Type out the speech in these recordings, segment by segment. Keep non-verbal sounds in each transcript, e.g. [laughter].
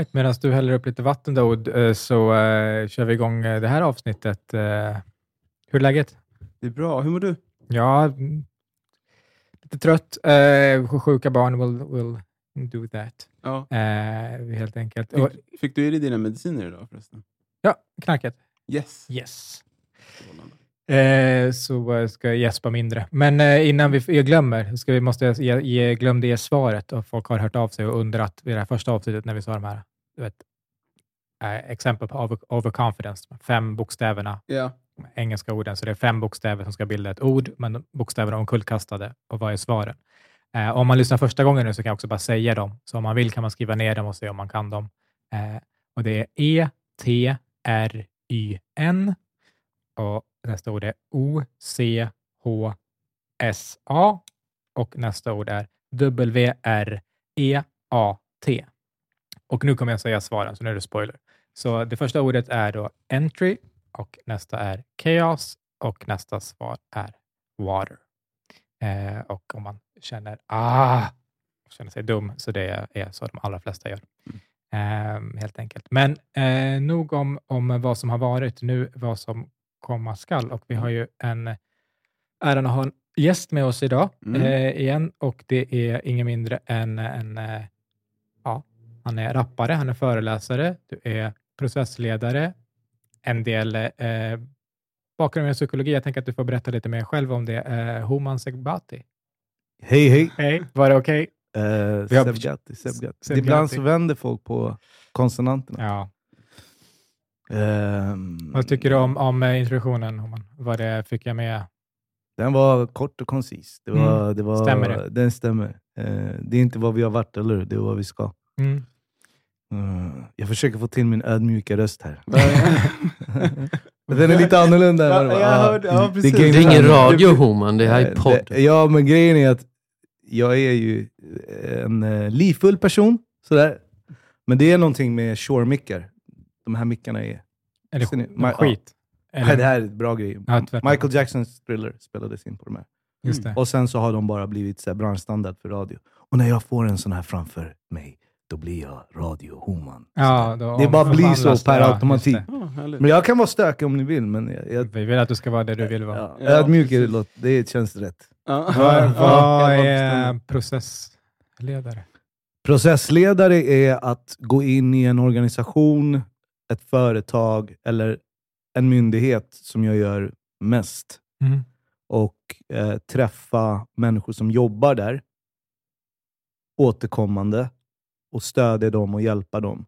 Right, medan du häller upp lite vatten då, eh, så uh, kör vi igång eh, det här avsnittet. Uh, hur är läget? Det är bra. Hur mår du? Ja, mm, lite trött. Uh, sjuka barn will, will do that. Ja. helt enkelt. Fick, fick du i dig dina mediciner idag förresten? Ja, knarket. Yes. Yes. Eh, så ska jag gäspa mindre. Men eh, innan vi, jag glömmer, ska vi måste jag ge, glömde ge svaret och folk har hört av sig och undrat vid det här första avsnittet när vi sa de här du vet, eh, exempel på over, overconfidence, fem bokstäverna, yeah. engelska orden, så det är fem bokstäver som ska bilda ett ord, men bokstäverna är omkullkastade och vad är svaren? Eh, om man lyssnar första gången nu så kan jag också bara säga dem, så om man vill kan man skriva ner dem och se om man kan dem. Eh, och Det är E, T, R, Y, N och nästa ord är O-C-H-S-A och nästa ord är W-R-E-A-T. Och nu kommer jag säga svaren, så nu är det spoiler. Så det första ordet är då entry och nästa är chaos och nästa svar är water. Eh, och om man känner ah, känner sig dum, så det är så de allra flesta gör. Mm. Eh, helt enkelt. Men eh, nog om, om vad som har varit, nu vad som komma skall. Och vi har ju en äran att ha en gäst med oss idag mm. eh, igen och det är ingen mindre än en, eh, ja, han är rappare, han är föreläsare, du är processledare, en del eh, bakgrund i psykologi. Jag tänker att du får berätta lite mer själv om det. Eh, Homan Segbati. Hej, hej. Hej, var det okej? Okay? Uh, Sebgati, Sebgati. Ibland så vänder folk på konsonanterna. Ja. Um, Vad tycker du om, om eh, introduktionen? Vad det fick jag med? Den var kort och koncis. Det var, mm. det var, stämmer det? Den stämmer. Uh, det är inte vad vi har varit, eller Det är vad vi ska. Mm. Uh, jag försöker få till min ödmjuka röst här. [laughs] den är lite annorlunda. Ja, jag hörde, ja, det, är, är ingen radio, Homan. Det här är podd. Ja, men grejen är att jag är ju en uh, livfull person. Sådär. Men det är någonting med shore-mickar de här mickarna är... Är det Ma skit? Eller? Nej, det här är ett bra grej. Ja, Michael Jacksons Thriller spelades in på de här. Mm. Och sen så har de bara blivit så branschstandard för radio. Och när jag får en sån här framför mig, då blir jag radiohoman. Ja, det bara blir så per ja, automatik. men jag kan vara stökig om ni vill, men... Jag, jag, Vi vill att du ska vara det du vill vara. Ja, ödmjuk är det, det känns rätt. Vad, vad är processledare? Processledare är att gå in i en organisation ett företag eller en myndighet som jag gör mest mm. och eh, träffa människor som jobbar där återkommande och stödja dem och hjälpa dem.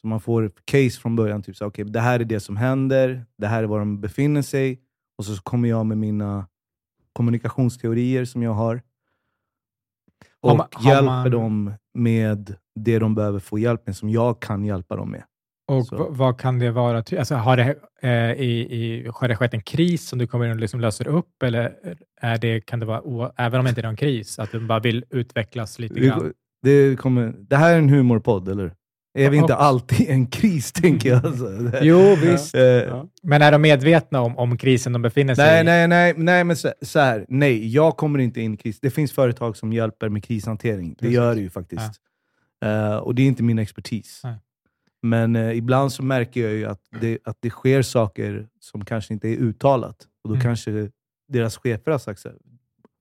Så man får case från början. Typ så, okay, det här är det som händer, det här är var de befinner sig och så kommer jag med mina kommunikationsteorier som jag har och har man, har hjälper man... dem med det de behöver få hjälp med, som jag kan hjälpa dem med. Och vad kan det vara? Alltså, har, det, eh, i, i, har det skett en kris som du kommer in och liksom löser upp? Eller är det, kan det vara, även om det inte är någon kris, att du bara vill utvecklas lite grann? Det, kommer, det här är en humorpodd, eller? Är vi inte alltid en kris, tänker jag? Alltså. [laughs] jo, visst. Ja. Eh, men är de medvetna om, om krisen de befinner sig nej, i? Nej, nej, nej, men så, så, här, nej, jag kommer inte in i kris. Det finns företag som hjälper med krishantering. Det gör det ju faktiskt. Ja. Uh, och det är inte min expertis. Nej. Men eh, ibland så märker jag ju att det, att det sker saker som kanske inte är uttalat. Och då mm. kanske deras chefer har sagt att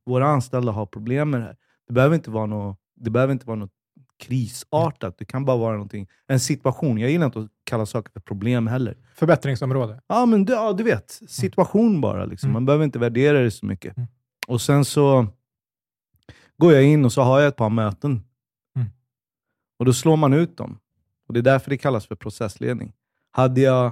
våra anställda har problem med det här. Det behöver inte vara något, det behöver inte vara något krisartat. Det kan bara vara någonting, en situation. Jag gillar inte att kalla saker för problem heller. Förbättringsområde? Ja, men du, ja, du vet. Situation bara. Liksom. Mm. Man behöver inte värdera det så mycket. Mm. Och sen så går jag in och så har jag ett par möten. Mm. Och då slår man ut dem. Och Det är därför det kallas för processledning. Hade jag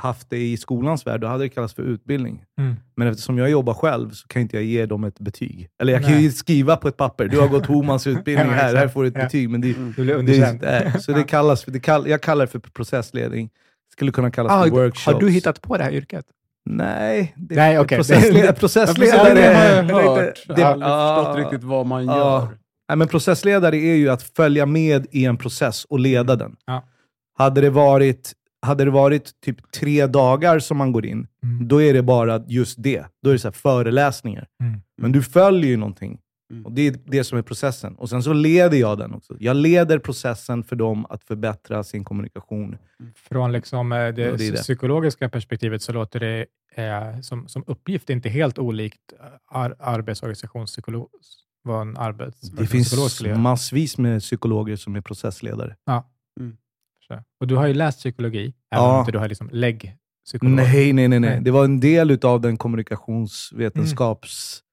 haft det i skolans värld, då hade det kallats för utbildning. Mm. Men eftersom jag jobbar själv så kan inte jag ge dem ett betyg. Eller jag Nej. kan ju skriva på ett papper, du har gått Homans utbildning [laughs] här, här får du ett ja. betyg. Men det, mm. det, det, så det kallas för, det kall, jag kallar det för processledning. skulle kunna kallas ah, för workshops. Har du hittat på det här yrket? Nej, det, Nej okay. processledare. processledare jag har hört. Jag har aldrig förstått riktigt vad man gör. Nej, men processledare är ju att följa med i en process och leda den. Ja. Hade, det varit, hade det varit typ tre dagar som man går in, mm. då är det bara just det. Då är det så föreläsningar. Mm. Men du följer ju någonting. Mm. Och Det är det som är processen. Och Sen så leder jag den också. Jag leder processen för dem att förbättra sin kommunikation. Från liksom eh, det, ja, det, det. psykologiska perspektivet så låter det eh, som, som uppgift inte helt olikt eh, ar arbetsorganisationspsykolog vad en arbets Det finns massvis med psykologer som är processledare. Ja. Mm. Och du har ju läst psykologi, även om inte du har liksom lägg psykolog? Nej, nej, nej, nej. Det var en del av den kommunikationsvetenskaps... Mm.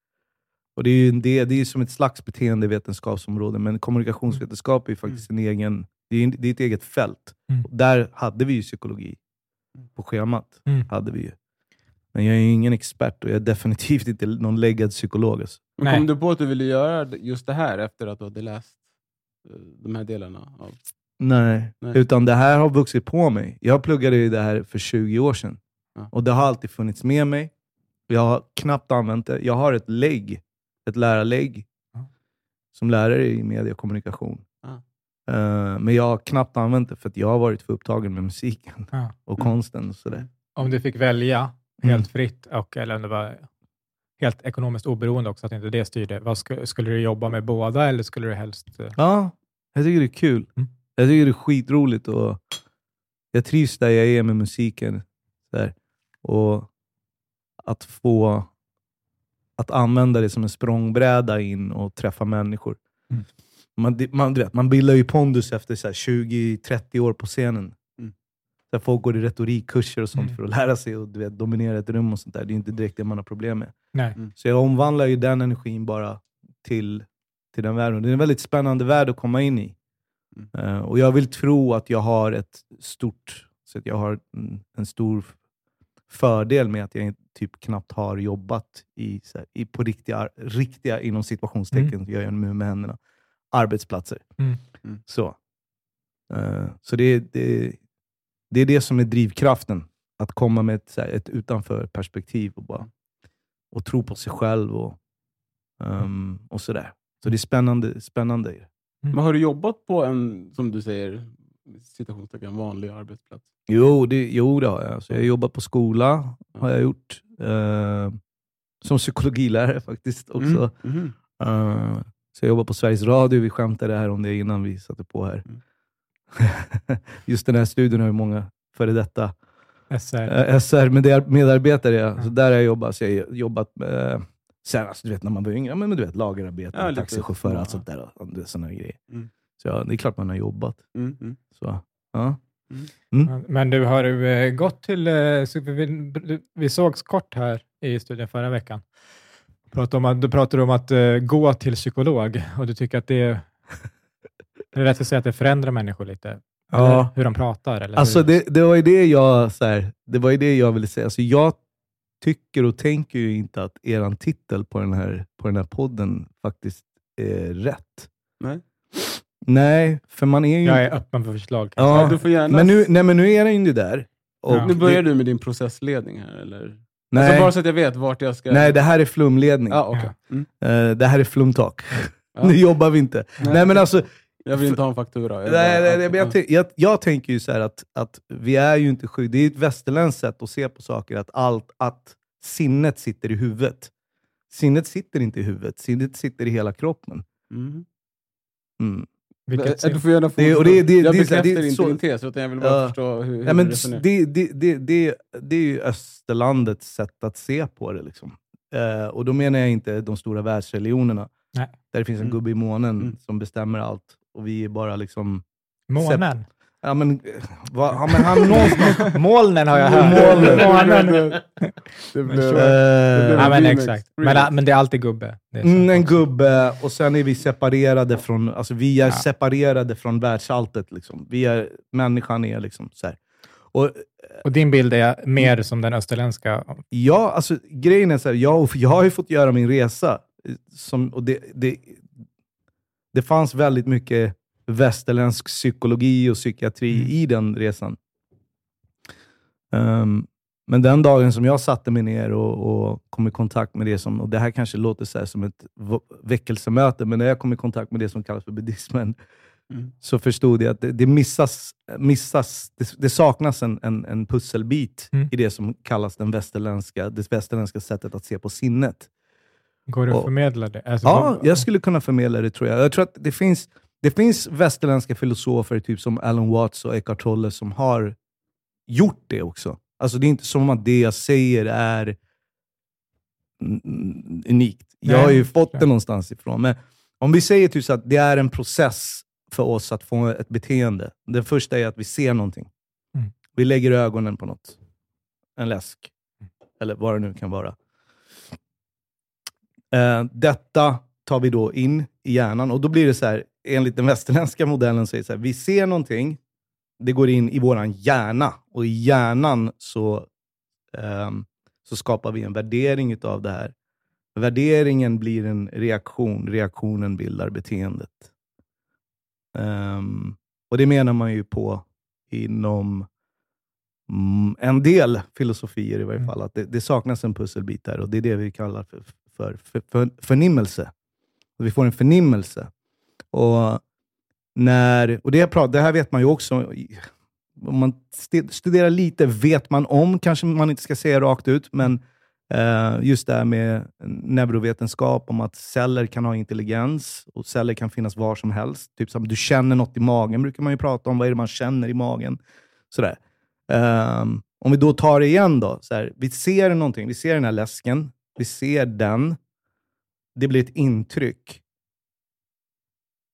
Och det är ju en del, det är som ett slags beteendevetenskapsområde, men kommunikationsvetenskap är faktiskt en egen, det är, det är ett eget fält. Mm. Där hade vi ju psykologi på schemat. Mm. Hade vi ju. Men jag är ingen expert och jag är definitivt inte någon läggad psykolog. Alltså. Men kom du på att du ville göra just det här efter att du hade läst eh, de här delarna? Av... Nej. Nej. utan det här har vuxit på mig. Jag pluggade ju det här för 20 år sedan. Ja. Och det har alltid funnits med mig. Jag har knappt använt det. Jag har ett lägg, ett lärarlägg, ja. som lärare i media och kommunikation. Ja. Uh, men jag har knappt använt det för att jag har varit för upptagen med musiken och mm. konsten. Och sådär. Om du fick välja helt mm. fritt, och, eller om det var helt ekonomiskt oberoende också, att inte det styrde. Vad skulle, du jobba med båda eller skulle du helst... Uh... Ja, jag tycker det är kul. Mm. Jag tycker det är skitroligt och jag trivs där jag är med musiken. Där. Och att få att använda det som en språngbräda in och träffa människor. Mm. Man, man, vet, man bildar ju pondus efter 20-30 år på scenen. Mm. Så folk går i retorikkurser och sånt mm. för att lära sig att du vet, dominera ett rum. och sånt där. Det är inte direkt det man har problem med. Mm. Så jag omvandlar ju den energin bara till, till den världen. Det är en väldigt spännande värld att komma in i. Uh, och Jag vill tro att jag har ett stort, så att jag har en, en stor fördel med att jag typ knappt har jobbat i, här, i på riktiga, riktiga inom situationstecken, mm. gör jag nu med händerna, arbetsplatser. Mm. Mm. Så, uh, så det, det, det är det som är drivkraften. Att komma med ett, här, ett utanför perspektiv och, bara, och tro på sig själv och, um, och sådär. Så det är spännande. spännande. Mm. Men har du jobbat på en, som du säger, citationstecken, vanlig arbetsplats? Jo, det, jo, det har jag. Så jag har jobbat på skola, har jag gjort. Uh, som psykologilärare faktiskt också. Mm. Mm. Uh, så jag jobbar på Sveriges Radio. Vi skämtade här om det innan vi satte på här. Mm. [laughs] Just den här studion har ju många före detta SR, uh, eh, SR medarbetare. Ja. Så där har jag jobbat. Så jag har jobbat med Sen, alltså, du vet, när man var yngre, men du vet, lagerarbete, ja, taxichaufför och allt sånt där. Och såna grejer. Mm. Så ja, det är klart man har jobbat. Mm. Mm. Så, ja. Mm. Mm. Men du, har du eh, gått till... Eh, vi, vi sågs kort här i studion förra veckan. Pratade om att, du pratade om att uh, gå till psykolog och du tycker att det är... [laughs] Det är rätt att säga att det förändrar människor lite. Ja. Hur de pratar? Eller alltså det, det, var ju det jag, så här, det var ju det jag ville säga. Alltså jag tycker och tänker ju inte att er titel på den, här, på den här podden faktiskt är rätt. Nej. Nej, för man är ju... Jag är öppen för förslag. Ja, ja, du får gärna... men, nu, nej, men nu är den ju där. Och ja. Nu börjar du med din processledning här, eller? Nej. Alltså bara så att jag vet vart jag ska... Nej, det här är flumledning. Ah, okay. Mm. Uh, det här är flumtak. Ja. [laughs] nu jobbar vi inte. Nej. nej. men alltså, jag vill inte ha en faktura. Jag nej, nej, nej, men jag, jag, jag, tänker ju så att, att vi är ju inte sjuka. Det är ett västerländskt sätt att se på saker, att, allt, att sinnet sitter i huvudet. Sinnet sitter inte i huvudet, sinnet sitter i hela kroppen. Mm. Mm. Vilket du får gärna få det, och det, det, jag det, bekräftar det, inte din tes, utan jag vill bara uh, förstå hur, hur ja, men det, det, det, det, det är ju österlandets sätt att se på det. Liksom. Uh, och då menar jag inte de stora världsreligionerna, Nej. där det finns en mm. gubbe i månen mm. som bestämmer allt. Och vi är bara liksom... Månen? Ja men, va, ja, men han [laughs] någonstans... Molnen har jag hört. Molnen. det blev, det ja, men exakt. Men, men det är alltid gubbe. Är mm, en gubbe, och sen är vi separerade från, alltså vi är ja. separerade från världsalltet. Liksom. Vi är, människan är liksom så här. Och, och din bild är mer som den österländska? Ja, alltså grejen är så här, jag, jag har ju fått göra min resa. Som, och det, det, det fanns väldigt mycket västerländsk psykologi och psykiatri mm. i den resan. Um, men den dagen som jag satte mig ner och, och, kom i kontakt med det som, och det här kanske låter så som ett väckelsemöte, men när jag kom i kontakt med det som kallas för buddhismen, mm. så förstod jag att det, det missas, missas det, det saknas en, en, en pusselbit mm. i det som kallas den västerländska, det västerländska sättet att se på sinnet. Går det att förmedla det? Alltså, ja, jag skulle kunna förmedla det tror jag. Jag tror att det finns, det finns västerländska filosofer, typ som Alan Watts och Eckhart Tolle, som har gjort det också. Alltså Det är inte som att det jag säger är unikt. Jag Nej, har ju fått det någonstans ifrån. Men om vi säger typ så att det är en process för oss att få ett beteende. Det första är att vi ser någonting. Mm. Vi lägger ögonen på något. En läsk. Mm. Eller vad det nu kan vara. Uh, detta tar vi då in i hjärnan och då blir det så här, enligt den västerländska modellen, så är det så här, vi ser någonting, det går in i vår hjärna och i hjärnan så, um, så skapar vi en värdering av det här. Värderingen blir en reaktion, reaktionen bildar beteendet. Um, och det menar man ju på inom mm, en del filosofier i varje mm. fall, att det, det, saknas en pusselbit där och det är det vi kallar för, för, för, för förnimmelse. vi får en förnimmelse. Och, när, och det, jag pratar, det här vet man ju också, om man studerar lite vet man om, kanske man inte ska säga rakt ut, men eh, just det här med neurovetenskap, om att celler kan ha intelligens och celler kan finnas var som helst. Typ som du känner något i magen, brukar man ju prata om. Vad är det man känner i magen? Sådär. Eh, om vi då tar det igen då. Här, vi ser någonting, vi ser den här läsken, vi ser den. Det blir ett intryck.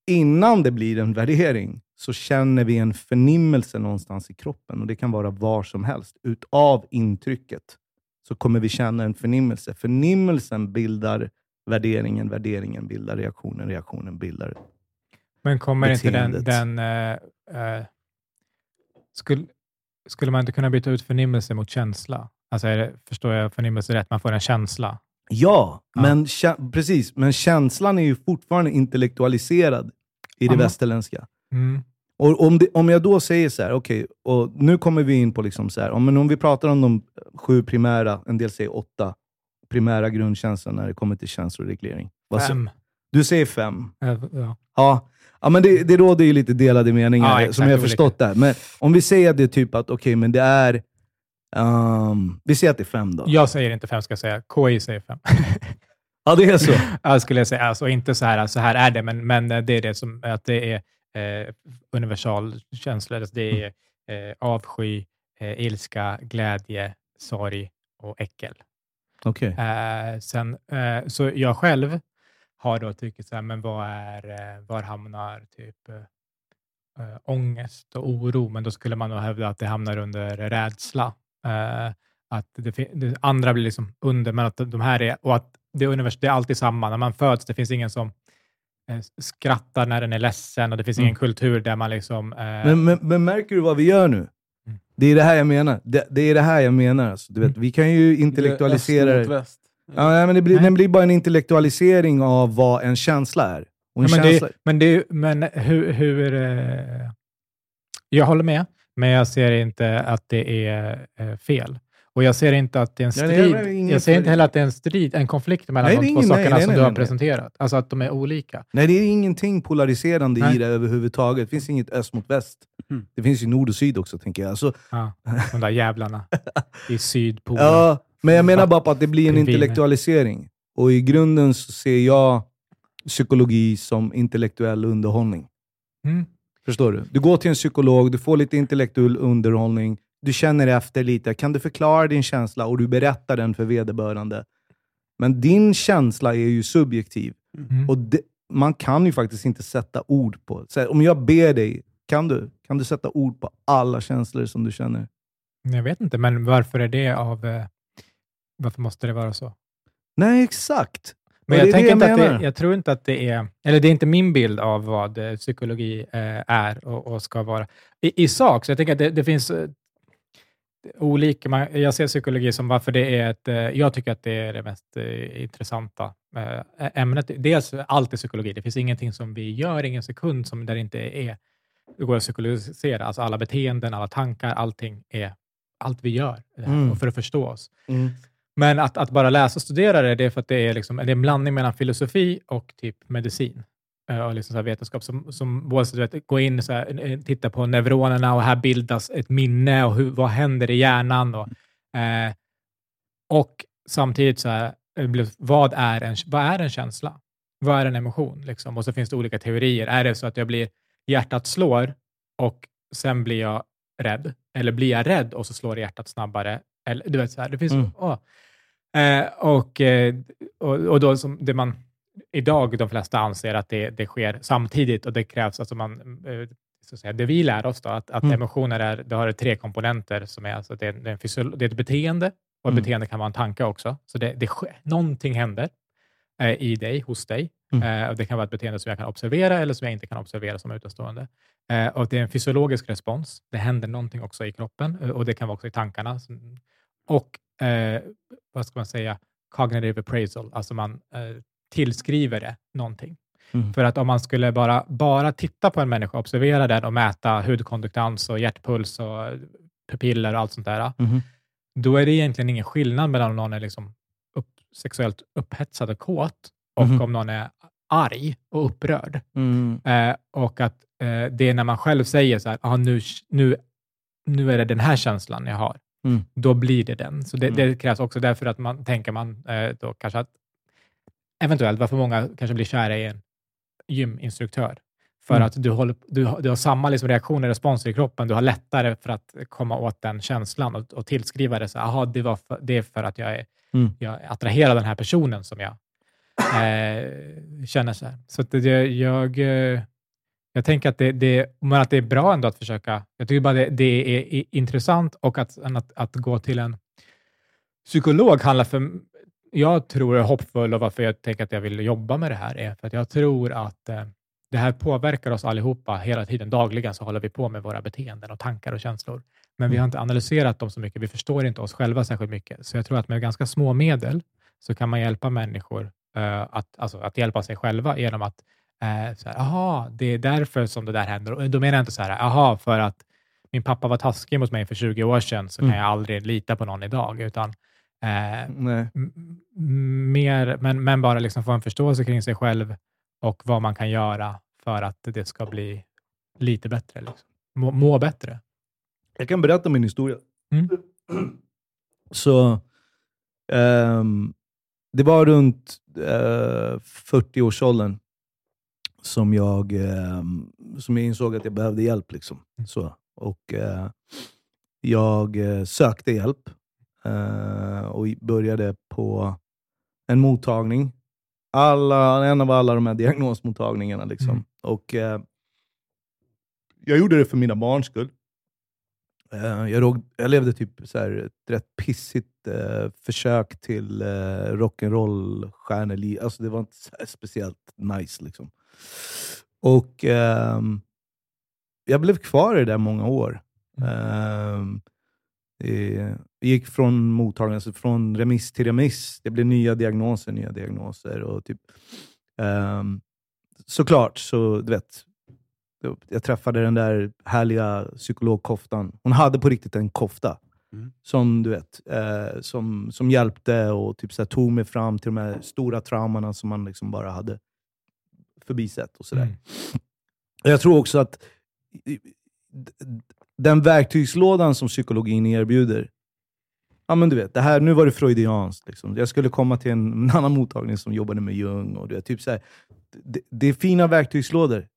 Innan det blir en värdering så känner vi en förnimmelse någonstans i kroppen. och Det kan vara var som helst, utav intrycket så kommer vi känna en förnimmelse. Förnimmelsen bildar värderingen, värderingen bildar reaktionen, reaktionen bildar Men kommer beteendet. inte den... den uh, uh, skulle, skulle man inte kunna byta ut förnimmelse mot känsla? Alltså det, förstår jag förnimmelse rätt? Man får en känsla? Ja, ja. Men, precis. Men känslan är ju fortfarande intellektualiserad i det Aha. västerländska. Mm. Och om, det, om jag då säger så här, okej, okay, nu kommer vi in på liksom så här, om, om vi pratar om de sju primära, en del säger åtta, primära grundkänslor när det kommer till känsloreglering. Fem. Du säger fem? Ja. ja. Ja, men det, det råder ju lite delade meningar, ja, som jag har förstått där. Men om vi säger att det är typ att, okej, okay, men det är... Um, vi säger att det är fem då. Jag säger inte fem, ska jag säga. KI säger fem. ja, det är så? [laughs] ja, skulle jag säga. Alltså, inte så här, så här är det, men, men det är det som att det är eh, universalkänslor. Alltså det är eh, avsky, eh, ilska, glädje, sorg och äckel. Okay. Eh, sen, eh, så jag själv har då tyckt så här, men vad är, eh, var hamnar typ äh, ångest och oro? Men då skulle man nog hävda att det hamnar under rädsla. Äh, att det, det, andra blir liksom under, men att de här är, och att det, univers, det är alltid samma. När man föds, det finns ingen som Eh, skrattar när den är ledsen och det finns mm. ingen kultur där man liksom... Eh... Men, men, men, märker du vad vi gör nu? Mm. Det är det här jag menar. Det, det är det här jag menar. Alltså, du vet, mm. Vi kan ju intellektualisera det. Väst. Ja, men det blir, den blir bara en intellektualisering av vad en känsla är. Ja, men, känsla... Det, men, det, men hur... hur eh... Jag håller med, men jag ser inte att det är eh, fel. Och jag ser inte att det är en strid. Ja, nej, jag ser inte heller att det är en strid, en konflikt mellan nej, de två ingen, sakerna nej, som du har presenterat. Alltså att de är olika. Nej, det är ingenting polariserande i det överhuvudtaget. Det finns inget öst mot väst. Mm. Det finns ju nord och syd också, tänker jag. Alltså... Ja, de där jävlarna [laughs] i sydpolen. Ja, men jag menar bara på att det blir en intellektualisering. Och i grunden så ser jag psykologi som intellektuell underhållning. Mm. Förstår du? Du går till en psykolog, du får lite intellektuell underhållning, du känner efter lite. Kan du förklara din känsla och du berättar den för vederbörande. Men din känsla är ju subjektiv. Mm. Och det, man kan ju faktiskt inte sätta ord på... Så om jag ber dig, kan du, kan du sätta ord på alla känslor som du känner? Jag vet inte, men varför är det av... Eh, varför måste det vara så? Nej, exakt. Men jag, tänker inte jag, att det, jag tror inte att det är, eller det är inte min bild av vad eh, psykologi eh, är och, och, ska vara. I, I sak, så jag tänker att det, det finns olika. jag ser psykologi som varför det är ett... Eh, jag tycker att det är det mest eh, intressanta eh, ämnet. Dels allt är psykologi. Det finns ingenting som vi gör, ingen sekund som där inte är det går att psykologisera. Alltså alla beteenden, alla tankar, allting är allt vi gör mm. för att förstå oss. Mm. Men att, att, bara läsa och studera det, det är för att det är, liksom, det är en blandning mellan filosofi och typ medicin. Eh, och liksom så vetenskap som, som både så, vet, går in och här, eh, tittar på neuronerna och här bildas ett minne och hur, vad händer i hjärnan. Och, eh, och samtidigt så här, vad är en, vad är en känsla? Vad är en emotion? Liksom? Och så finns det olika teorier. Är det så att jag blir, hjärtat slår och sen blir jag rädd? Eller blir jag rädd och så slår hjärtat snabbare? Eller, du vet, så här, det finns... Mm. Åh. Eh, och, eh, och, och då som det man idag de flesta anser att det, det sker samtidigt och det krävs, alltså man, eh, så att säga, det vi lär oss då, att, att mm. emotioner är, det har tre komponenter som är, alltså det, det, är en det är ett beteende och ett mm. beteende kan vara en tanke också. Så det, det, någonting händer eh, i dig, hos dig. Mm. Eh, och det kan vara ett beteende som jag kan observera eller som jag inte kan observera som utomstående. Eh, och det är en fysiologisk respons. Det händer någonting också i kroppen och det kan vara också i tankarna. Och eh, vad ska man säga, cognitive appraisal, alltså man eh, tillskriver det någonting. Mm. För att om man skulle bara, bara titta på en människa, observera den och mäta hudkonduktans och hjärtpuls och pupiller och allt sånt där, mm. då är det egentligen ingen skillnad mellan om någon är liksom upp, sexuellt upphetsad och kåt och mm. om någon är arg och upprörd. Mm. Eh, och att eh, det är när man själv säger så här, ah, nu, nu, nu är det den här känslan jag har. Mm. Då blir det den. Så det, mm. det, krävs också därför att man tänker man eh, då kanske att eventuellt varför många kanske blir kära i en gyminstruktör. För mm. att du, håller, du, du har samma liksom reaktioner och responser i kroppen. Du har lättare för att komma åt den känslan och, och tillskriva det. Så, aha, det, var för, det är för att jag, är, mm. jag attraherar den här personen som jag eh, känner. Så, här. så det, jag, eh, jag tänker att det, det, men att det är bra ändå att försöka. Jag tycker bara det, det är intressant och att, att, att gå till en psykolog handlar för jag tror är hoppfull och varför jag tänker att jag vill jobba med det här är för att jag tror att eh, det här påverkar oss allihopa hela tiden. Dagligen så håller vi på med våra beteenden och tankar och känslor. Men vi har inte analyserat dem så mycket. Vi förstår inte oss själva särskilt mycket. Så jag tror att med ganska små medel så kan man hjälpa människor uh, att, alltså, att hjälpa sig själva genom att så här, aha, det är därför som det där händer. Och då menar jag inte så här, aha, för att min pappa var taskig mot mig för 20 år sedan så mm. kan jag aldrig lita på någon idag, utan Eh, mer, men, men bara liksom få en förståelse kring sig själv och vad man kan göra för att det ska bli lite bättre. Liksom. Må, må bättre. Jag kan berätta min historia. Mm. [clears throat] Så um, Det var runt uh, eh, 40-årsåldern som jag, um, som jag insåg att jag behövde hjälp. Liksom. Mm. Så, och uh, Jag uh, sökte hjälp Uh, och började på en mottagning. Alla, en av alla de här diagnosmottagningarna. Liksom. Mm. Och uh, Jag gjorde det för mina barns skull. Uh, jag, råg, jag levde typ så här, ett rätt pissigt försök till uh, rock'n'roll-stjärneliv. Alltså det var inte speciellt nice. Liksom. Och ehm, Jag blev kvar i det där många år. Mm. Ehm, det gick från mottagning, alltså från remiss till remiss. Det blev nya diagnoser, nya diagnoser. Och typ, um, såklart, så du vet, jag träffade den där härliga psykologkoftan. Hon hade på riktigt en kofta. Mm. Som du vet, eh, som, som hjälpte och typ så tog mig fram till de här stora traumorna som man liksom bara hade förbisett. Och sådär. Mm. Jag tror också att den verktygslådan som psykologin erbjuder, ja men du vet, det här, nu var det freudianskt. Liksom. Jag skulle komma till en, en, annan mottagning som jobbade med Jung. Och du vet, typ så här, det, det, är fina verktygslådor.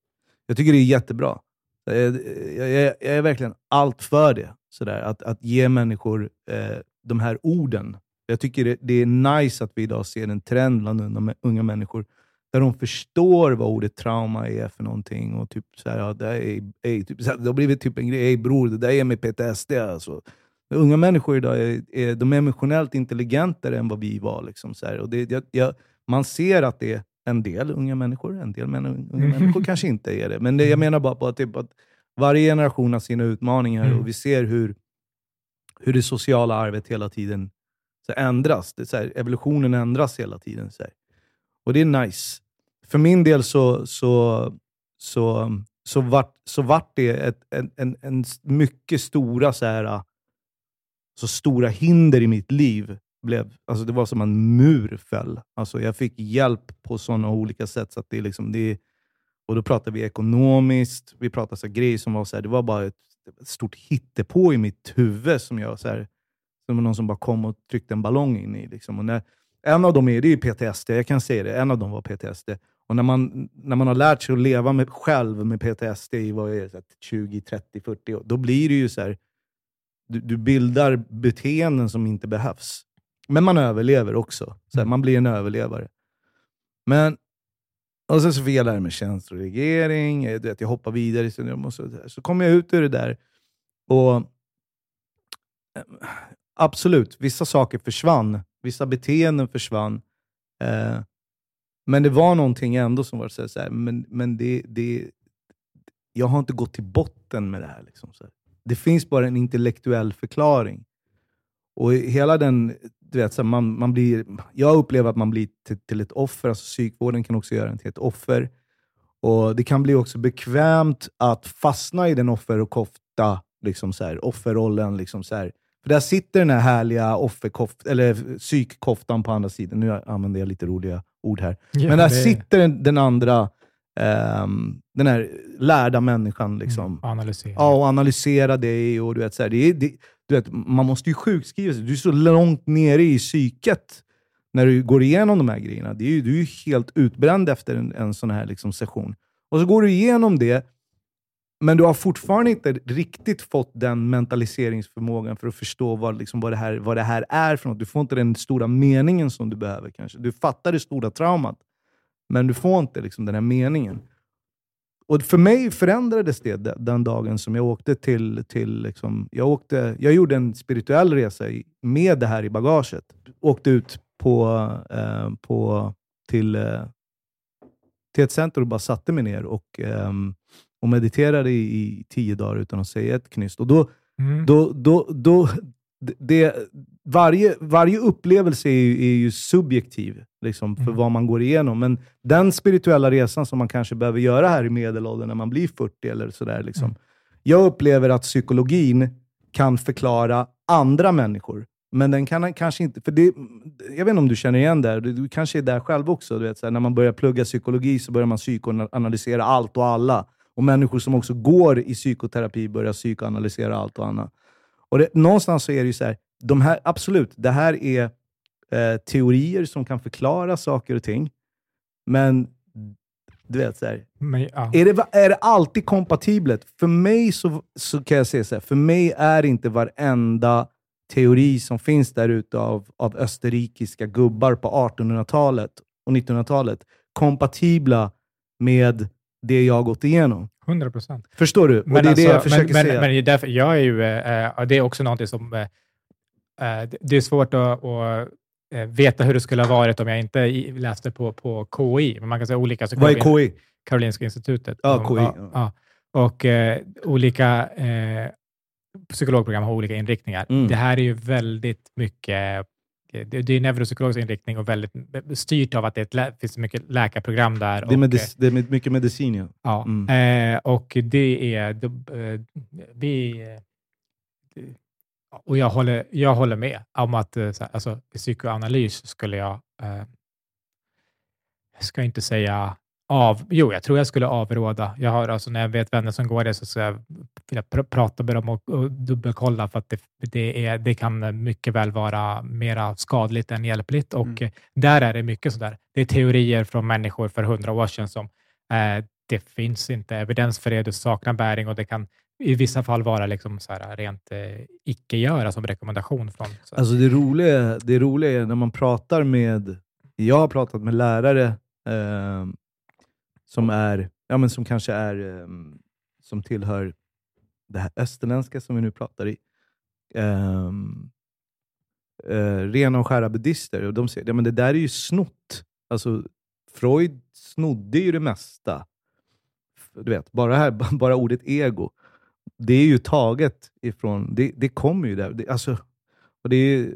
Jag tycker det är jättebra. Jag, jag, jag, jag är verkligen allt för det. Så där, att, att ge människor eh, de här orden. Jag tycker det, det, är nice att vi idag ser en trend bland unga, unga människor där de förstår vad ordet trauma är för någonting. Och typ så här, ja, det, är, är, typ, så här, det har blivit typ en grej, bror, det där är med PTSD. Alltså. Unga människor idag är, är, de är emotionellt intelligentare än vad vi var. Liksom, så här. Och det, jag, jag, man ser att det är en del unga människor, en del unga människor kanske inte är det. Men det, jag mm. menar bara på att, typ, att varje generation har sina utmaningar mm. och vi ser hur, hur det sociala arvet hela tiden så ändras. Det, så här, evolutionen ändras hela tiden. Så här. Och det är nice. För min del så, så, så, så, vart, så vart det ett, en, en, en mycket stora, så här, så stora hinder i mitt liv. Blev, alltså det var som en mur föll. Alltså jag fick hjälp på sådana olika sätt. Så att det liksom, det, och Då pratade vi ekonomiskt, vi pratade så grejer som var så här, det var bara ett, ett stort hittepå i mitt huvud som jag så här, som någon som bara kom och tryckte en ballong in i. Liksom. Och när, en av dem är, det är PTSD, jag kan säga det. En av dem var PTSD. Och när man, när man har lärt sig att leva med, själv med PTSD i vad är det, 20, 30, 40 år, då blir det ju så här, du, du bildar beteenden som inte behövs. Men man överlever också. Så här, mm. man blir en överlevare. Men, och sen så fick jag lära mig känsloreglering, jag, jag hoppar vidare i syndrom och så, så kom jag ut ur det där. Och eh, Absolut, vissa saker försvann. Vissa beteenden försvann. Eh, men det var någonting ändå som var så här, men, men det, det, jag har inte gått till botten med det här. Liksom, så här. Det finns bara en intellektuell förklaring. Och hela den, du vet, så här, man, man blir, jag upplever att man blir till, till, ett offer. Alltså psykvården kan också göra en till ett offer. Och Det kan bli också bekvämt att fastna i den offer och kofta, liksom så här, offerrollen. Liksom så här. Där sitter den här härliga offerkoft, eller psykkoftan på andra sidan. Nu använder jag lite roliga ord här. Ja, Men där det... sitter den, den andra, um, den här lärda människan. Liksom. Mm, analysera. Ja, och analysera dig. Och du vet, så här, det, det, du vet, man måste ju sjukskriva sig. Du är så långt nere i psyket när du går igenom de här grejerna. Det är ju, du är ju helt utbränd efter en, en sån här liksom, session. Och så går du igenom det men du har fortfarande inte riktigt fått den mentaliseringsförmågan för att förstå vad, liksom, vad, det här, vad det här är för något. Du får inte den stora meningen som du behöver. kanske. Du fattar det stora traumat, men du får inte liksom, den här meningen. Och För mig förändrades det den dagen som jag åkte till... till liksom, jag, åkte, jag gjorde en spirituell resa med det här i bagaget. Åkte ut på, eh, på, till, eh, till ett center och bara satte mig ner. och eh, och mediterade i, i tio dagar utan att säga ett knyst. Och då, mm. då, då, då, det, varje, varje upplevelse är ju, är ju subjektiv liksom, för mm. vad man går igenom. Men den spirituella resan som man kanske behöver göra här i medelåldern, när man blir 40 eller sådär. Liksom. Mm. Jag upplever att psykologin kan förklara andra människor. Men den kan kanske inte... För det, jag vet inte om du känner igen det, du, du kanske är där själv också. Du vet, så när man börjar plugga psykologi så börjar man psykoanalysera allt och alla. Och människor som också går i psykoterapi börjar psykoanalysera allt och annat. Och det, någonstans så är det ju så här, de här, absolut, det här är eh, teorier som kan förklara saker och ting. Men du vet, så här, Men, ja. är, det, är det alltid kompatibelt? För mig så, så kan jag säga så här, för mig är inte varenda teori som finns där ute av, av österrikiska gubbar på 1800-talet och 1900-talet kompatibla med det jag har gått igenom. 100 procent. Förstår du? Och men det är alltså, det jag försöker men, säga. Men, men därför, jag är ju, äh, det är också något som... Äh, det är svårt att, att veta hur det skulle ha varit om jag inte läste på, på KI. Men man kan säga olika. Så Vad är KI? Karolinska institutet. Ja, KI. Ja, ja. Och olika psykologprogram har olika inriktningar. Mm. Det här är ju väldigt mycket det, det är neuropsykologisk inriktning och väldigt styrt av att det ett, finns mycket läkarprogram där. Det är, medis, det är mycket medicin, ja. ja mm. eh, och det är... Det, eh, vi, och jag håller, jag håller med om att eh, alltså, psykoanalys skulle jag... Eh, jag ska inte säga av, jo, jag tror jag skulle avråda. Jag har, alltså, när jag vet vänner som går det så ska jag, jag pr prata med dem och, och dubbelkolla för att det, det, är, det kan mycket väl vara mera skadligt än hjälpligt. Och mm. där är det mycket sådär. Det är teorier från människor för hundra år sedan som eh, det finns inte evidens för det, det saknar bäring och det kan i vissa fall vara liksom så här, rent eh, icke-göra som rekommendation. Från, Alltså det, roliga, det roliga är när man pratar med, jag har pratat med lärare eh, som, är, ja, men som kanske är, um, som tillhör det här österländska som vi nu pratar i. Um, uh, rena och skära buddister. Och de säger ja, men det där är ju snott. Alltså, Freud snodde ju det mesta. Du vet, bara, här, [laughs] bara ordet ego. Det är ju taget ifrån... Det, det kommer ju där. Det, alltså, och det,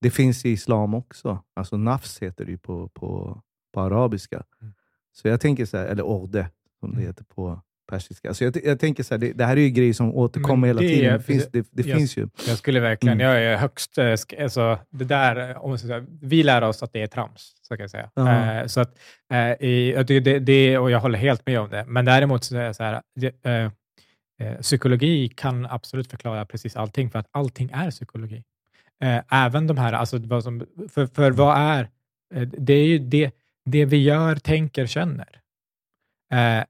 det finns i islam också. Alltså nafs heter det ju på, på, på arabiska. Mm. Så jag tänker så här, eller orde, som det mm. heter på persiska. Alltså jag, jag tänker så här, det, det, här är ju grejer som återkommer hela tiden. Det, finns, det, det jag, finns ju. Jag skulle verkligen, mm. jag är högst, eh, alltså, det där, om säga, vi lär oss att det är trams, så kan jag säga. Uh så att, uh, i, det, det, och jag håller helt med om det, men däremot så är det så här, uh, psykologi kan absolut förklara precis allting, för att allting är psykologi. även de här, alltså, vad som, för, för vad är, det är ju det, det vi gör, tänker, känner. Eh,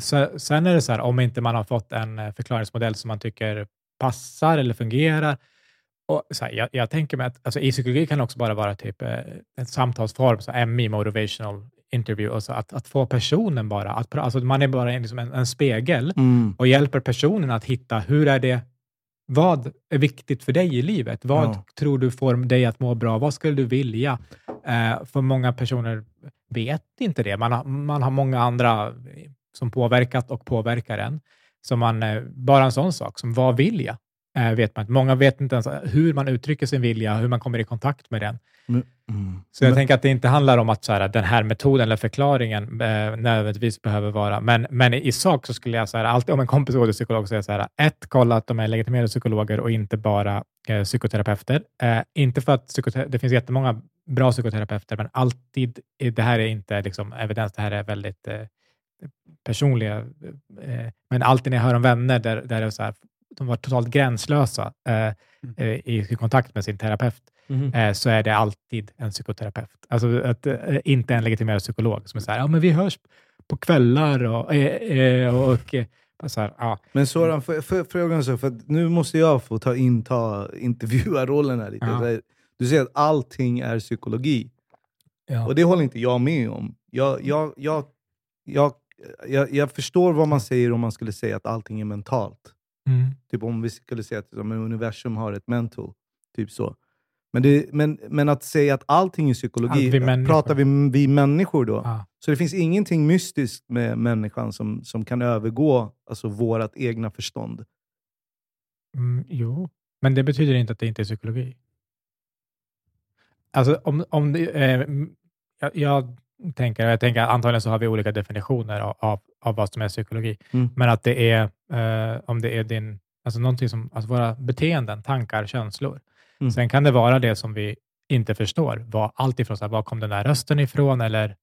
så, sen är det så här, om inte man har fått en eh, förklaringsmodell som man tycker passar eller fungerar. Och så här, jag, jag, tänker mig att alltså, i psykologi kan det också bara vara typ eh, en samtalsform, så MI, motivational interview, och så att, att få personen bara, att, alltså man är bara liksom en, en spegel mm. och hjälper personen att hitta hur är det vad är viktigt för dig i livet? Vad ja. tror du får dig att må bra? Vad skulle du vilja? Eh, för många personer vet inte det. Man har, man har många andra som påverkat och påverkar en. Så man, eh, bara en sån sak som vad vill jag? Eh, vet man. Många vet inte ens hur man uttrycker sin vilja, hur man kommer i kontakt med den. Mm. Så jag men, tänker att det inte handlar om att så här, den här metoden eller förklaringen eh, nödvändigtvis behöver vara, men, men i sak så skulle jag säga, alltid om en kompis går till psykolog, säga så här, ett, kolla att de är legitimerade psykologer och inte bara eh, psykoterapeuter. Eh, inte för att det finns jättemånga bra psykoterapeuter, men alltid, det här är inte liksom, evidens, det här är väldigt eh, personliga, eh, men alltid när jag hör om vänner där, där det är så här, de var totalt gränslösa eh, mm. eh, i kontakt med sin terapeut, mm. eh, så är det alltid en psykoterapeut. Alltså att, eh, inte en legitimerad psykolog som är så här, ja men vi hörs på kvällar och, eh, eh, och, så här, ja. Men Soran, frågan så, för nu måste jag få ta inta intervjuarrollen [laughs] här lite. Ja. Du säger att allting är psykologi. Ja. Och det håller inte jag med om. Jag, jag, jag, jag, jag, jag förstår vad man säger om man skulle säga att allting är mentalt. Mm. Typ om vi skulle säga att universum har ett mental. Typ så. Men, det, men, men att säga att allting är psykologi, vi pratar vi, vi människor då? Ah. Så det finns ingenting mystiskt med människan som, som kan övergå alltså, vårt egna förstånd? Mm, jo, men det betyder inte att det inte är psykologi. Alltså, om, om det, eh, jag, jag, tänker, jag tänker antagligen så har vi olika definitioner av, av, av vad som är psykologi, mm. men att det är, eh, om det är din, alltså någonting som, alltså våra beteenden, tankar, känslor. Mm. Sen kan det vara det som vi inte förstår, var, allt ifrån så här, var kom den där rösten ifrån, eller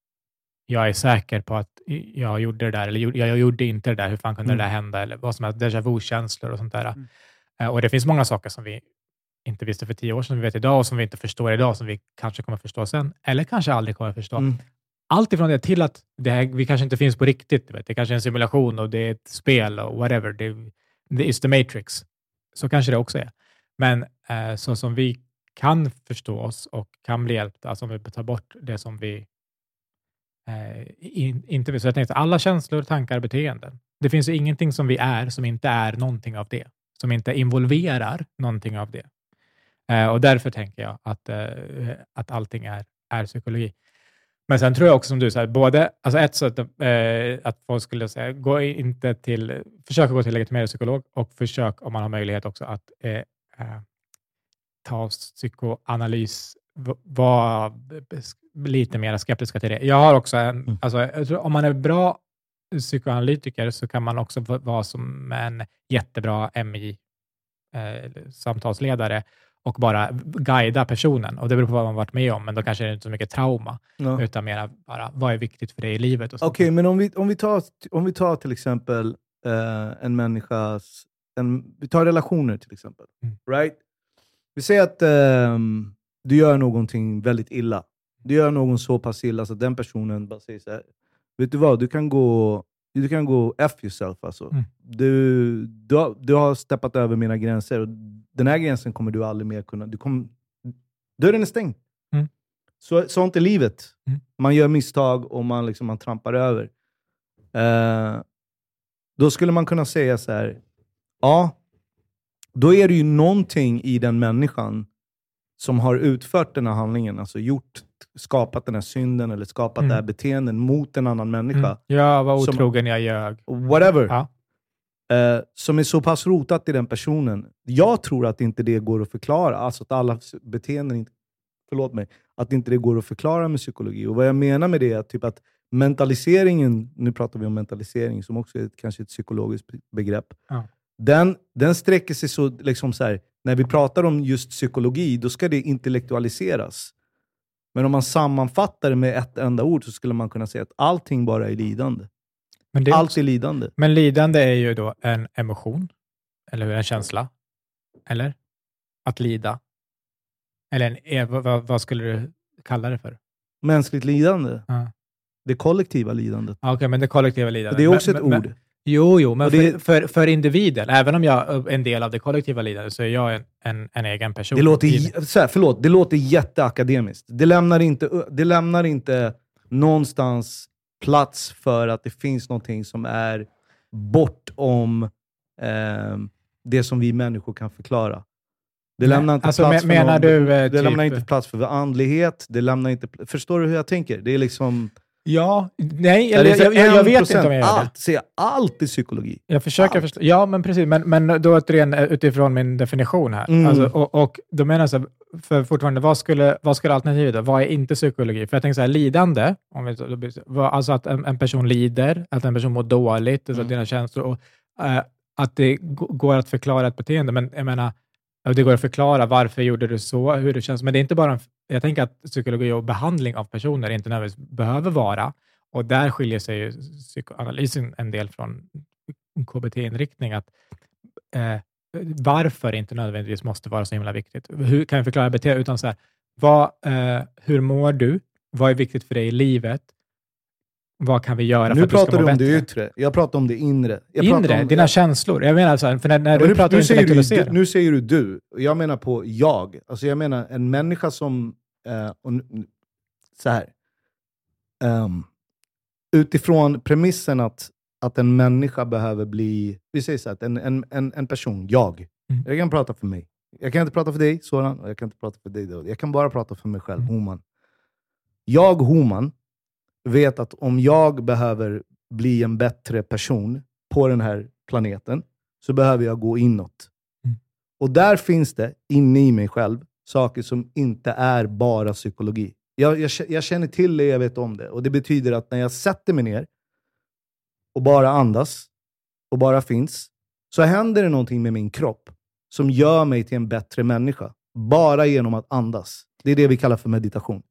jag är säker på att jag gjorde det där, eller jag, jag gjorde inte det där, hur fan kunde mm. det där hända, eller vad som är déjà vu-känslor och sånt där. Mm. Eh, och det finns många saker som vi inte visste för tio år sedan, som vi vet idag och som vi inte förstår idag, som vi kanske kommer förstå sen, eller kanske aldrig kommer förstå. Mm. Allt ifrån det till att det här, vi kanske inte finns på riktigt. Vet. Det kanske är en simulation och det är ett spel och whatever. Det, det is the matrix. Så kanske det också är. Men eh, så som vi kan förstå oss och kan bli hjälpta, alltså om vi tar bort det som vi eh, in, inte vill. Så jag tänkte, alla känslor, tankar, beteenden. Det finns ju ingenting som vi är som inte är någonting av det, som inte involverar någonting av det. Eh, och därför tänker jag att, eh, att allting är, är psykologi. Men sen tror jag också som du säger, både, alltså ett sätt eh, att folk skulle säga, gå inte till, försök att gå till legitimerad psykolog och försök om man har möjlighet också att eh, eh, ta psykoanalys, vara lite mer skeptiska till det. Jag har också en, mm. alltså, om man är bra psykoanalytiker så kan man också vara som en jättebra MI-samtalsledare eh, och bara guida personen. Och Det beror på vad man varit med om, men då kanske det inte är så mycket trauma, ja. utan mer bara vad är viktigt för dig i livet. Okej, okay, men om vi, om, vi tar, om vi tar till exempel eh, en människas... En, vi tar relationer till exempel. Mm. Right? Vi säger att eh, du gör någonting väldigt illa. Du gör någon så pass illa så att den personen bara säger så här, vet du vad, du kan gå du kan gå F yourself. Alltså. Mm. Du, du, har, du har steppat över mina gränser. Och den här gränsen kommer du aldrig mer kunna... Du kommer, dörren är stängd. Mm. Så, sånt är livet. Mm. Man gör misstag och man, liksom, man trampar över. Uh, då skulle man kunna säga så här, ja, då är det ju någonting i den människan som har utfört den här handlingen, alltså gjort, skapat den här synden eller skapat mm. det här beteendet mot en annan människa. Mm. Jag var otrogen, som, jag ljög. Whatever. Ja. Eh, som är så pass rotat i den personen. Jag tror att inte det går att förklara, alltså att alla beteenden, förlåt mig, att inte det går att förklara med psykologi. Och Vad jag menar med det är typ att mentaliseringen, nu pratar vi om mentalisering som också är ett, kanske ett psykologiskt begrepp, ja. den, den sträcker sig så, liksom så här, när vi pratar om just psykologi, då ska det intellektualiseras. Men om man sammanfattar det med ett enda ord så skulle man kunna säga att allting bara är lidande. Men Allt är lidande. Men lidande är ju då en emotion, eller hur? En känsla. Eller? Att lida. Eller en, vad, vad, skulle du kalla det för? Mänskligt lidande. Ja. Det kollektiva lidandet. Okej, okay, men det kollektiva lidandet. Det är också men, ett men, ord. Jo, jo, men det, för, för, för, individen, även om jag är en del av det kollektiva lidandet, så är jag en, en, en egen person. Det låter, så här, förlåt, det låter jätteakademiskt. Det lämnar, inte, det lämnar inte någonstans plats för att det finns någonting som är bortom eh, det som vi människor kan förklara. Det lämnar inte, alltså, plats, men, för någon, du, det typ... lämnar inte plats för andlighet. Det lämnar inte, förstår du hur jag tänker? Det är liksom... Ja, nej, eller, jag, jag, jag vet inte om jag gör allt, det. Ser allt i psykologi. Jag försöker förstå. Ja, men precis. Men, men då återigen utifrån min definition här. Mm. Alltså, och, och då menar jag så här, för fortfarande, vad skulle, vad skulle alternativet vara? Vad är inte psykologi? För jag tänker så här, lidande, om vi, alltså att en, en person lider, att en person mår dåligt, alltså mm. dina känslor, och, äh, att det går att förklara ett beteende. Men jag menar, det går att förklara varför gjorde du så, hur det känns. Men det är inte bara en, jag tänker att psykologi och behandling av personer inte nödvändigtvis behöver vara, och där skiljer sig ju psykoanalysen en del från KBT-inriktning, att eh, varför inte nödvändigtvis måste vara så himla viktigt. Hur kan jag förklara beteende? Utan så här, vad, eh, hur mår du? Vad är viktigt för dig i livet? Vad kan vi göra nu för att du ska må bättre? Nu pratar du om det yttre. Jag pratar om det inre. Jag inre? Om, dina känslor? Jag menar så här, för när, när du nu, pratar nu intellektualisera. Nu säger du du. Jag menar på jag. Alltså jag menar en människa som... Eh, och, så här. Um, utifrån premissen att, att en människa behöver bli... Vi säger så här, en, en, en, en person, jag. Mm. Jag kan prata för mig. Jag kan inte prata för dig, Soran, och jag kan inte prata för dig. Då. Jag kan bara prata för mig själv, mm. Homan. Jag, Homan, vet att om jag behöver bli en bättre person på den här planeten, så behöver jag gå inåt. Mm. Och där finns det, inne i mig själv, saker som inte är bara psykologi. Jag, jag, jag känner till det, jag vet om det. Och Det betyder att när jag sätter mig ner och bara andas och bara finns, så händer det någonting med min kropp som gör mig till en bättre människa. Bara genom att andas. Det är det vi kallar för meditation.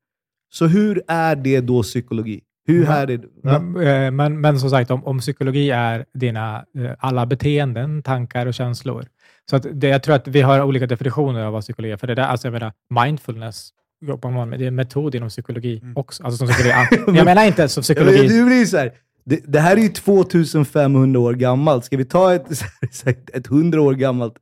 Så hur är det då psykologi? Hur men, är det? Men, eh, men, men, som sagt, om, om psykologi är dina eh, alla beteenden, tankar och känslor. Så att det, jag tror att vi har olika definitioner av vad psykologi är. För det där, alltså jag menar, mindfulness jobbar man med. Det är en metod inom psykologi mm. också. Alltså som psykologi. [laughs] jag menar inte som psykologi. Det blir så här, det, det, här är ju 2500 år gammalt. Ska vi ta ett, [laughs] ett 100 år gammalt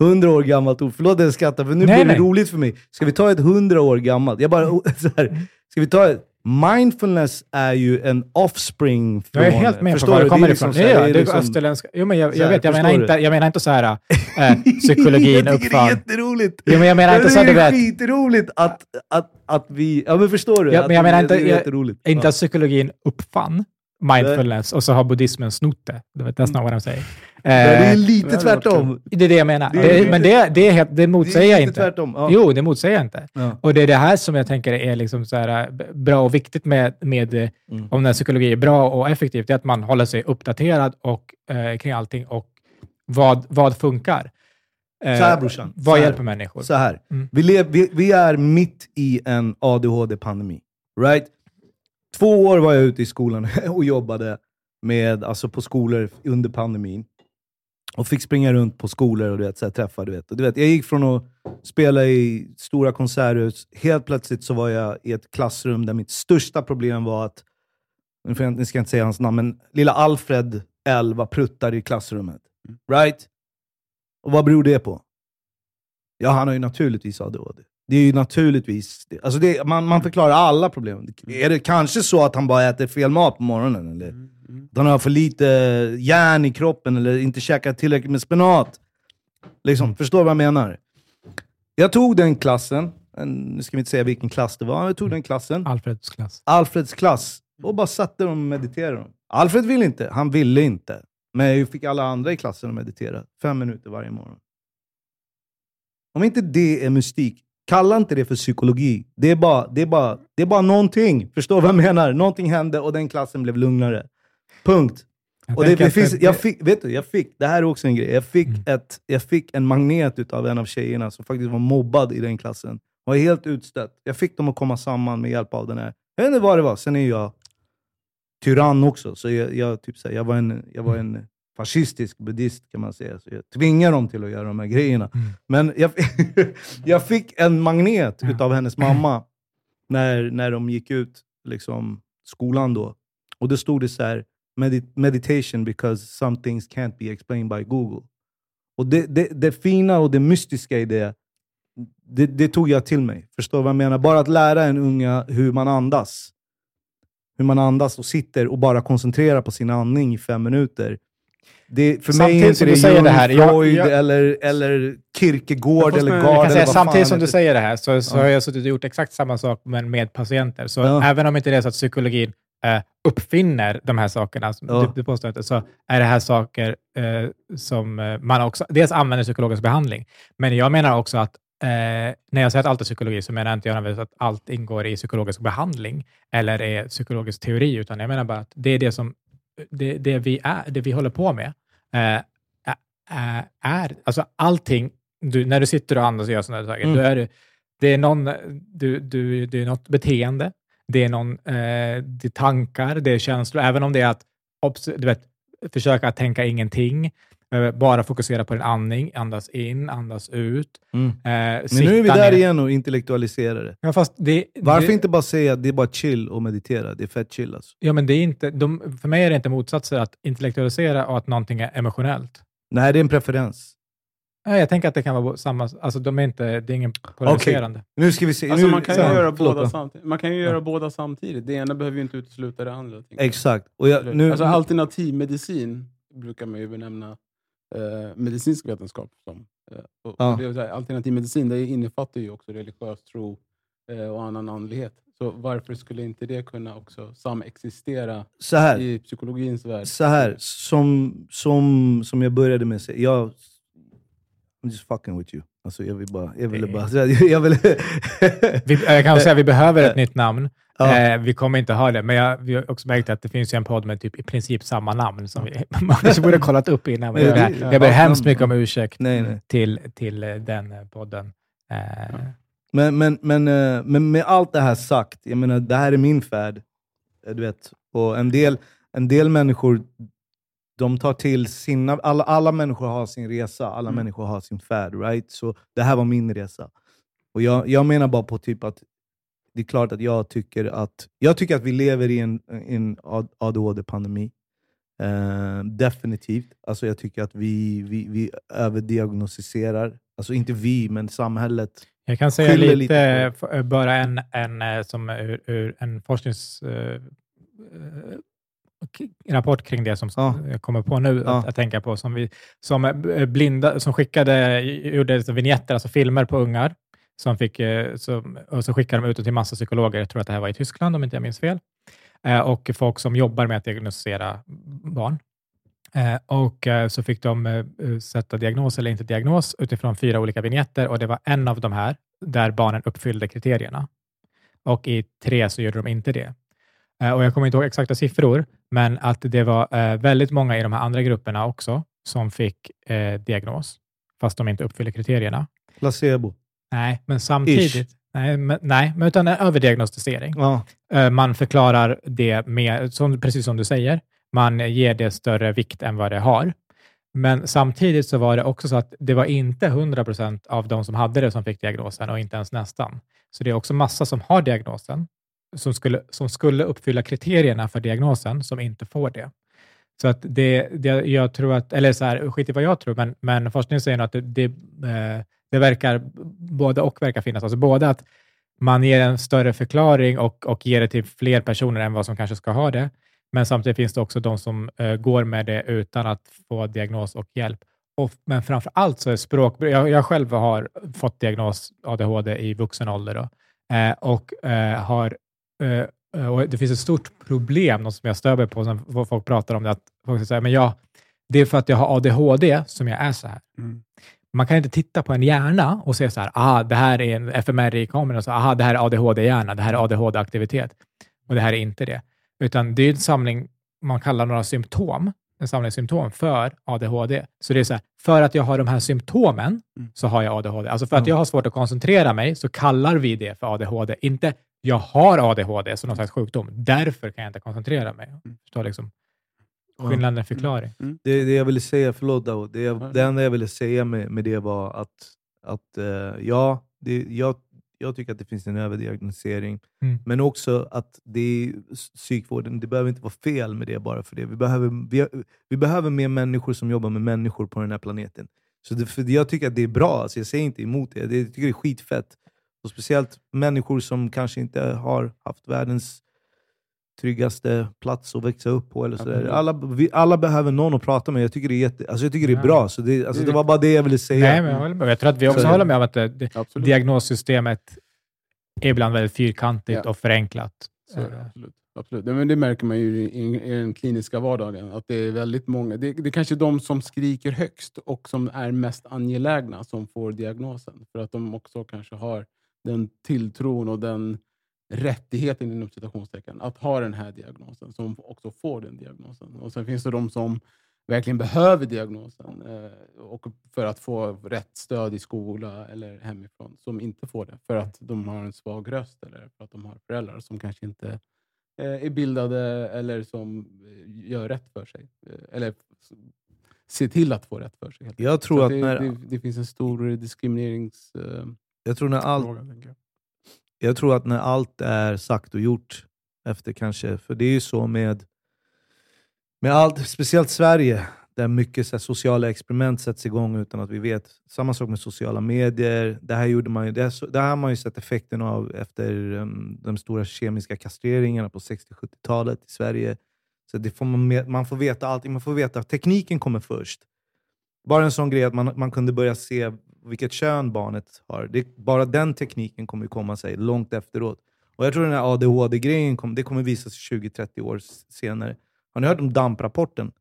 100 år gammalt ord. Förlåt att jag skrattar, för nu nej, blir det nej. roligt för mig. Ska vi ta ett 100 år gammalt? Jag bara, [laughs] så här, ska vi ta ett, Mindfulness är ju en offspring från... Jag är helt med på var det kommer ifrån. Liksom, ja, det är liksom, österländska. Jo, men jag, jag vet, jag menar, inte, jag menar inte så här äh, [laughs] psykologin Jag tycker det är jätteroligt. Jo, men jag menar inte så här, Det är skitroligt att, att, att vi... Ja, men förstår du? Ja, men jag menar inte, jag, inte att psykologin uppfann mindfulness och så har buddhismen snott det. That's not what I'm saying. det är eh, lite tvärtom. Det är det jag menar. Det, det, men det, det, är helt, det motsäger jag inte. Tvärtom, ja. Jo, det motsäger jag inte. Ja. Och det är det här som jag tänker är liksom så här, eh, bra och viktigt med, med eh, mm. om den psykologi är bra och effektivt, det är att man håller sig uppdaterad och, eh, kring allting och vad, vad funkar. Eh, så här brorsan. Vad hjälper människor? Så här. Mm. Vi, lev, vi, vi är mitt i en ADHD-pandemi. Right? Två år var jag ute i skolan [laughs] och jobbade med, alltså på skolor under pandemin. Och fick springa runt på skolor och du vet, så här, träffa. Du vet. Och du vet, jag gick från att spela i stora konserthus, helt plötsligt så var jag i ett klassrum där mitt största problem var att, nu ska jag inte säga hans namn, men lilla Alfred, 11, pruttar i klassrummet. Right? Och vad beror det på? Ja, han har ju naturligtvis ADHD. Det är ju naturligtvis... Alltså det, man, man förklarar alla problem. Är det kanske så att han bara äter fel mat på morgonen? Eller mm, mm. han har för lite järn i kroppen, eller inte käkar tillräckligt med spenat? Liksom, mm. Förstår vad jag menar? Jag tog den klassen, nu ska vi inte säga vilken klass det var, jag tog den klassen. Alfreds klass. Alfreds klass. Och bara satte dem och mediterade. Alfred ville inte, han ville inte. Men jag fick alla andra i klassen att meditera. Fem minuter varje morgon. Om inte det är mystik, Kalla inte det för psykologi. Det är bara, det är bara, det är bara någonting. Förstår du vad jag menar? Någonting hände och den klassen blev lugnare. Punkt. Jag och det, det finns, jag fick, vet du, jag fick, det här är också en grej. Jag fick, mm. ett, jag fick en magnet av en av tjejerna som faktiskt var mobbad i den klassen. Hon var helt utstött. Jag fick dem att komma samman med hjälp av den här. Jag vet inte vad det var. Sen är jag tyrann också, så jag, jag, typ så här, jag, var en, jag var en fascistisk buddhist kan man säga. Så jag tvingar dem till att göra de här grejerna. Mm. Men jag, [laughs] jag fick en magnet mm. av hennes mamma [clears throat] när, när de gick ut liksom, skolan då. Och då stod det så här, meditation because some things can't be explained by Google. Och det, det, det fina och det mystiska i det, det, det, tog jag till mig. Förstår vad jag menar? Bara att lära en unga hur man andas. Hur man andas och sitter och bara koncentrerar på sin andning i fem minuter. Det, för samtidigt mig är inte det säger det här, Freud jag, jag, eller, eller Kierkegaard eller Gard. Säga, samtidigt som du säger det här så, så ja. har jag suttit och gjort exakt samma sak men med patienter. Så ja. även om inte det är så att psykologin eh, uppfinner de här sakerna, som ja. du, du påstår inte, så är det här saker eh, som eh, man också dels använder psykologisk behandling. Men jag menar också att eh, när jag säger att allt är psykologi så menar jag inte jag att allt ingår i psykologisk behandling eller är psykologisk teori, utan jag menar bara att det är det som det, det, vi, är, det vi håller på med eh, är, alltså allting, du, när du sitter och andas och gör sådana saker, mm. är, det, är någon, du, du, det är något beteende, det är, någon, eh, det är tankar, det är känslor, även om det är att du vet, försöka att tänka ingenting, bara fokusera på din andning, andas in, andas ut. Mm. Eh, Men nu är vi där ner. igen och intellektualiserar det. Ja, fast det Varför det, inte bara säga att det är bara chill och meditera? Det är fett chill alltså. Ja, men det är inte, de, för mig är det inte motsatser att intellektualisera och att någonting är emotionellt. Nej, det är en preferens. Jag tänker att det kan vara samma, alltså de är inte, det är ingen polariserande. Okay. Nu ska vi se. Alltså nu, man kan ju göra, båda samtidigt. man kan ju göra båda samtidigt. Det ena behöver ju inte utesluta det andra. Exakt. Och jag, nu, alltså, alternativ medicin brukar man ju benämna eh, medicinsk vetenskap som. Eh, och, ja. och det, alternativ medicin det innefattar ju också religiös tro eh, och annan andlighet. Så varför skulle inte det kunna också samexistera så här, i psykologins värld? Så här, som, som, som jag började med att säga, jag I'm just fucking with you. Alltså jag vill bara... Jag ville bara... [laughs] Jag, vill... vi, jag kan säga att vi behöver ett [laughs] nytt namn. Ja. Eh, vi kommer inte ha det, men jag, vi har också märkt att det finns en podd med typ i princip samma namn som vi [laughs] man kanske borde ha kollat upp innan. Men jag, jag ber hemskt mycket om ursäkt nej, nej. Till, till den podden. Eh. Men, men, men, eh, men med allt det här sagt, jag menar, det här är min färd. Du vet, och en del, en del människor de tar till sina... Alla, alla människor har sin resa, alla mm. människor har sin färd. Right? Så det här var min resa. Och jag, jag menar bara på typ att det är klart att jag tycker att, jag tycker att vi lever i en, en ADHD-pandemi. Uh, definitivt. Alltså jag tycker att vi, vi, vi överdiagnostiserar. Alltså inte vi, men samhället. Jag kan säga lite, lite bara en, en, eh, som ur, ur en forsknings... Uh, rapport kring det som ja. jag kommer på nu ja. att, att, tänka på, som, vi, som, eh, blinda, som skickade, gjorde vignetter, alltså filmer på ungar, som fick, eh, som, och så skickade de ut det till massa psykologer, jag tror att det här var i Tyskland om inte jag minns fel, eh, och folk som jobbar med att diagnostisera barn. Och så fick de sätta diagnos eller inte diagnos utifrån fyra olika vignetter och det var en av de här där barnen uppfyllde kriterierna. Och i tre så gjorde de inte det. Och jag kommer inte ihåg exakta siffror, men att det var eh, väldigt många i de här andra grupperna också som fick eh, diagnos, fast de inte uppfyller kriterierna. Placebo? Nej, men samtidigt. Nej, men, nej, men utan en överdiagnostisering. Ja. Eh, man förklarar det med, som, precis som du säger, man ger det större vikt än vad det har. Men samtidigt så var det också så att det var inte 100 procent av de som hade det som fick diagnosen och inte ens nästan. Så det är också massa som har diagnosen som skulle, som skulle uppfylla kriterierna för diagnosen som inte får det. Så att det, det jag tror att, eller så här, skit i vad jag tror, men, men forskningen säger att det, det, eh, det verkar, både och verkar finnas. Alltså både att man ger en större förklaring och, och ger det till fler personer än vad som kanske ska ha det, men samtidigt finns det också de som uh, går med det utan att få diagnos och hjälp. Och, men framför allt så är språk... Jag, jag själv har fått diagnos ADHD i vuxen ålder då, eh, och eh, har och det finns ett stort problem, något som jag stör mig på, som folk pratar om, det, att folk säger men jag, det är för att jag har ADHD som jag är så här. Mm. Man kan inte titta på en hjärna och säga så här, aha, det här är en fMRI-kamera, och så, aha, det här är ADHD-hjärna, det här är ADHD-aktivitet och det här är inte det. Utan det är en samling, man kallar några symptom, en samling symptom för ADHD. Så det är så här, för att jag har de här symptomen mm. så har jag ADHD. Alltså för att jag har svårt att koncentrera mig så kallar vi det för ADHD. Inte jag har ADHD som någon slags sjukdom, därför kan jag inte koncentrera mig. Mm. Förstår liksom. skillnaden förklaring. Mm. Det, det jag ville säga, förlåt Daoud, det, det enda jag ville säga med, med det var att, att uh, ja, det, jag, jag tycker att det finns en överdiagnostisering, mm. men också att det är psykvården, det behöver inte vara fel med det bara för det. Vi behöver, vi, vi behöver mer människor som jobbar med människor på den här planeten. Så det, för jag tycker att det är bra, alltså jag säger inte emot det. Jag tycker det är skitfett. Och speciellt människor som kanske inte har haft världens tryggaste plats att växa upp på. Eller sådär. Alla, vi, alla behöver någon att prata med. Jag tycker det är, jätte, alltså jag tycker det är bra. Så det, alltså det var bara det jag ville säga. Nej, men jag, håller med. jag tror att vi också så, håller med om att det, diagnossystemet är ibland väldigt fyrkantigt ja. och förenklat. Så, absolut. absolut. Men det märker man ju i, i den kliniska vardagen. Att det är väldigt många. Det, det är kanske de som skriker högst och som är mest angelägna som får diagnosen. För att de också kanske har den tilltron och den rättigheten inom citationstecken att ha den här diagnosen, som också får den diagnosen. Och Sen finns det de som verkligen behöver diagnosen eh, och för att få rätt stöd i skola eller hemifrån, som inte får det för att de har en svag röst eller för att de har föräldrar som kanske inte eh, är bildade eller som eh, gör rätt för sig. Eh, eller ser till att få rätt för sig. Jag tror att det, när... det, det, finns en stor diskriminerings... Jag tror när allt... Jag tror att när allt är sagt och gjort, efter kanske, för det är ju så med, med allt, speciellt Sverige, där mycket så sociala experiment sätts igång utan att vi vet. Samma sak med sociala medier. Det här, gjorde man ju, det här, det här har man ju sett effekten av efter um, de stora kemiska kastreringarna på 60-70-talet i Sverige. Så det får man, man får veta allting. Man får veta att tekniken kommer först. Bara en sån grej att man, man kunde börja se vilket kön barnet har. Det, bara den tekniken kommer komma sig långt efteråt. Och Jag tror den här ADHD-grejen kom, det kommer visa sig 20-30 år senare. Har ni hört om DAMP-rapporten?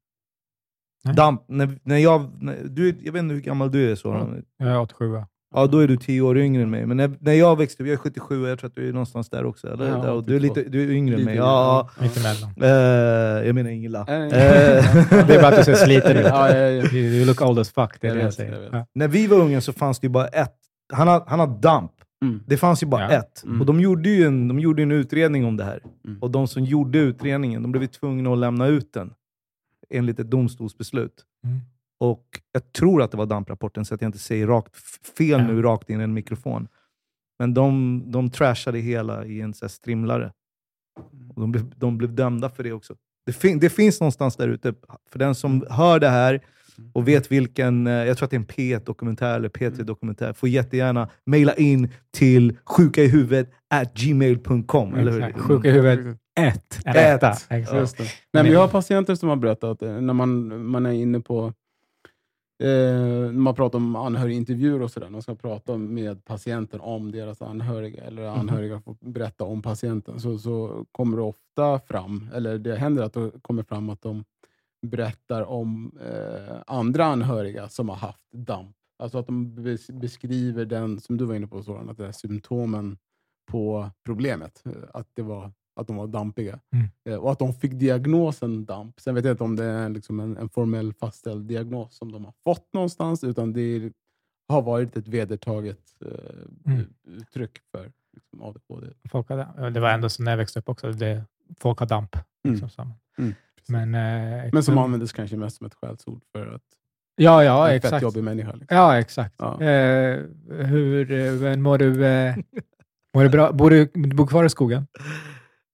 DAMP, när, när jag, när, du, jag vet inte hur gammal du är. Så, Jag är 87. Ja, då är du tio år yngre än mig. Men när, när jag växte upp, jag är 77 jag tror att du är någonstans där också. Eller? Ja, du, är lite, du är yngre än mig. Ja, Mittemellan. Uh, jag menar Ingela. Uh, [laughs] det är bara att du ser sliten ut. [laughs] ja, ja, ja. You look old as fuck, det är jag det jag säger. Jag när vi var unga så fanns det ju bara ett. Han har, han har DAMP. Mm. Det fanns ju bara ja. ett. Mm. Och de gjorde ju en, de gjorde en utredning om det här. Mm. Och de som gjorde utredningen, de blev tvungna att lämna ut den. Enligt ett domstolsbeslut. Mm. Och Jag tror att det var DAMP-rapporten, så att jag inte säger rakt fel nu rakt in i en mikrofon. Men de, de trashade hela i en så strimlare. Och de, blev, de blev dömda för det också. Det, fin det finns någonstans där ute, för den som hör det här och vet vilken, eh, jag tror att det är en P1-dokumentär eller P3-dokumentär, får jättegärna mejla in till sjukaihuvudet gmail.com. Sjuka i huvudet 1 är etta. Exakt. Ja. Nej, men jag har patienter som har berättat, eh, när man, man är inne på Eh, man pratar om anhörigintervjuer och sådär. Man ska prata med patienten om deras anhöriga, eller mhm. anhöriga får berätta om patienten. Så, så kommer det ofta fram, eller det händer att det kommer fram att de berättar om eh, andra anhöriga som har haft DAMP. Alltså att de beskriver den, som du var inne på, Soran, att det är symptomen på problemet. Eh, att det var att de var dampiga. Mm. Eh, och att de fick diagnosen DAMP. Sen vet jag inte om det är liksom en, en formell fastställd diagnos som de har fått någonstans, utan det har varit ett vedertaget eh, mm. uttryck för liksom, ADHD. Folk hade, det var ändå så när jag växte upp också, det, folk har DAMP. Mm. Liksom, mm. Men, eh, Men som användes kanske mest som ett skällsord för att Ja, ja, en exakt. fett jobbig människa. Liksom. Ja, exakt. Ja. Eh, hur eh, mår du? Eh, mår du bra? Bor du, du bor kvar i skogen?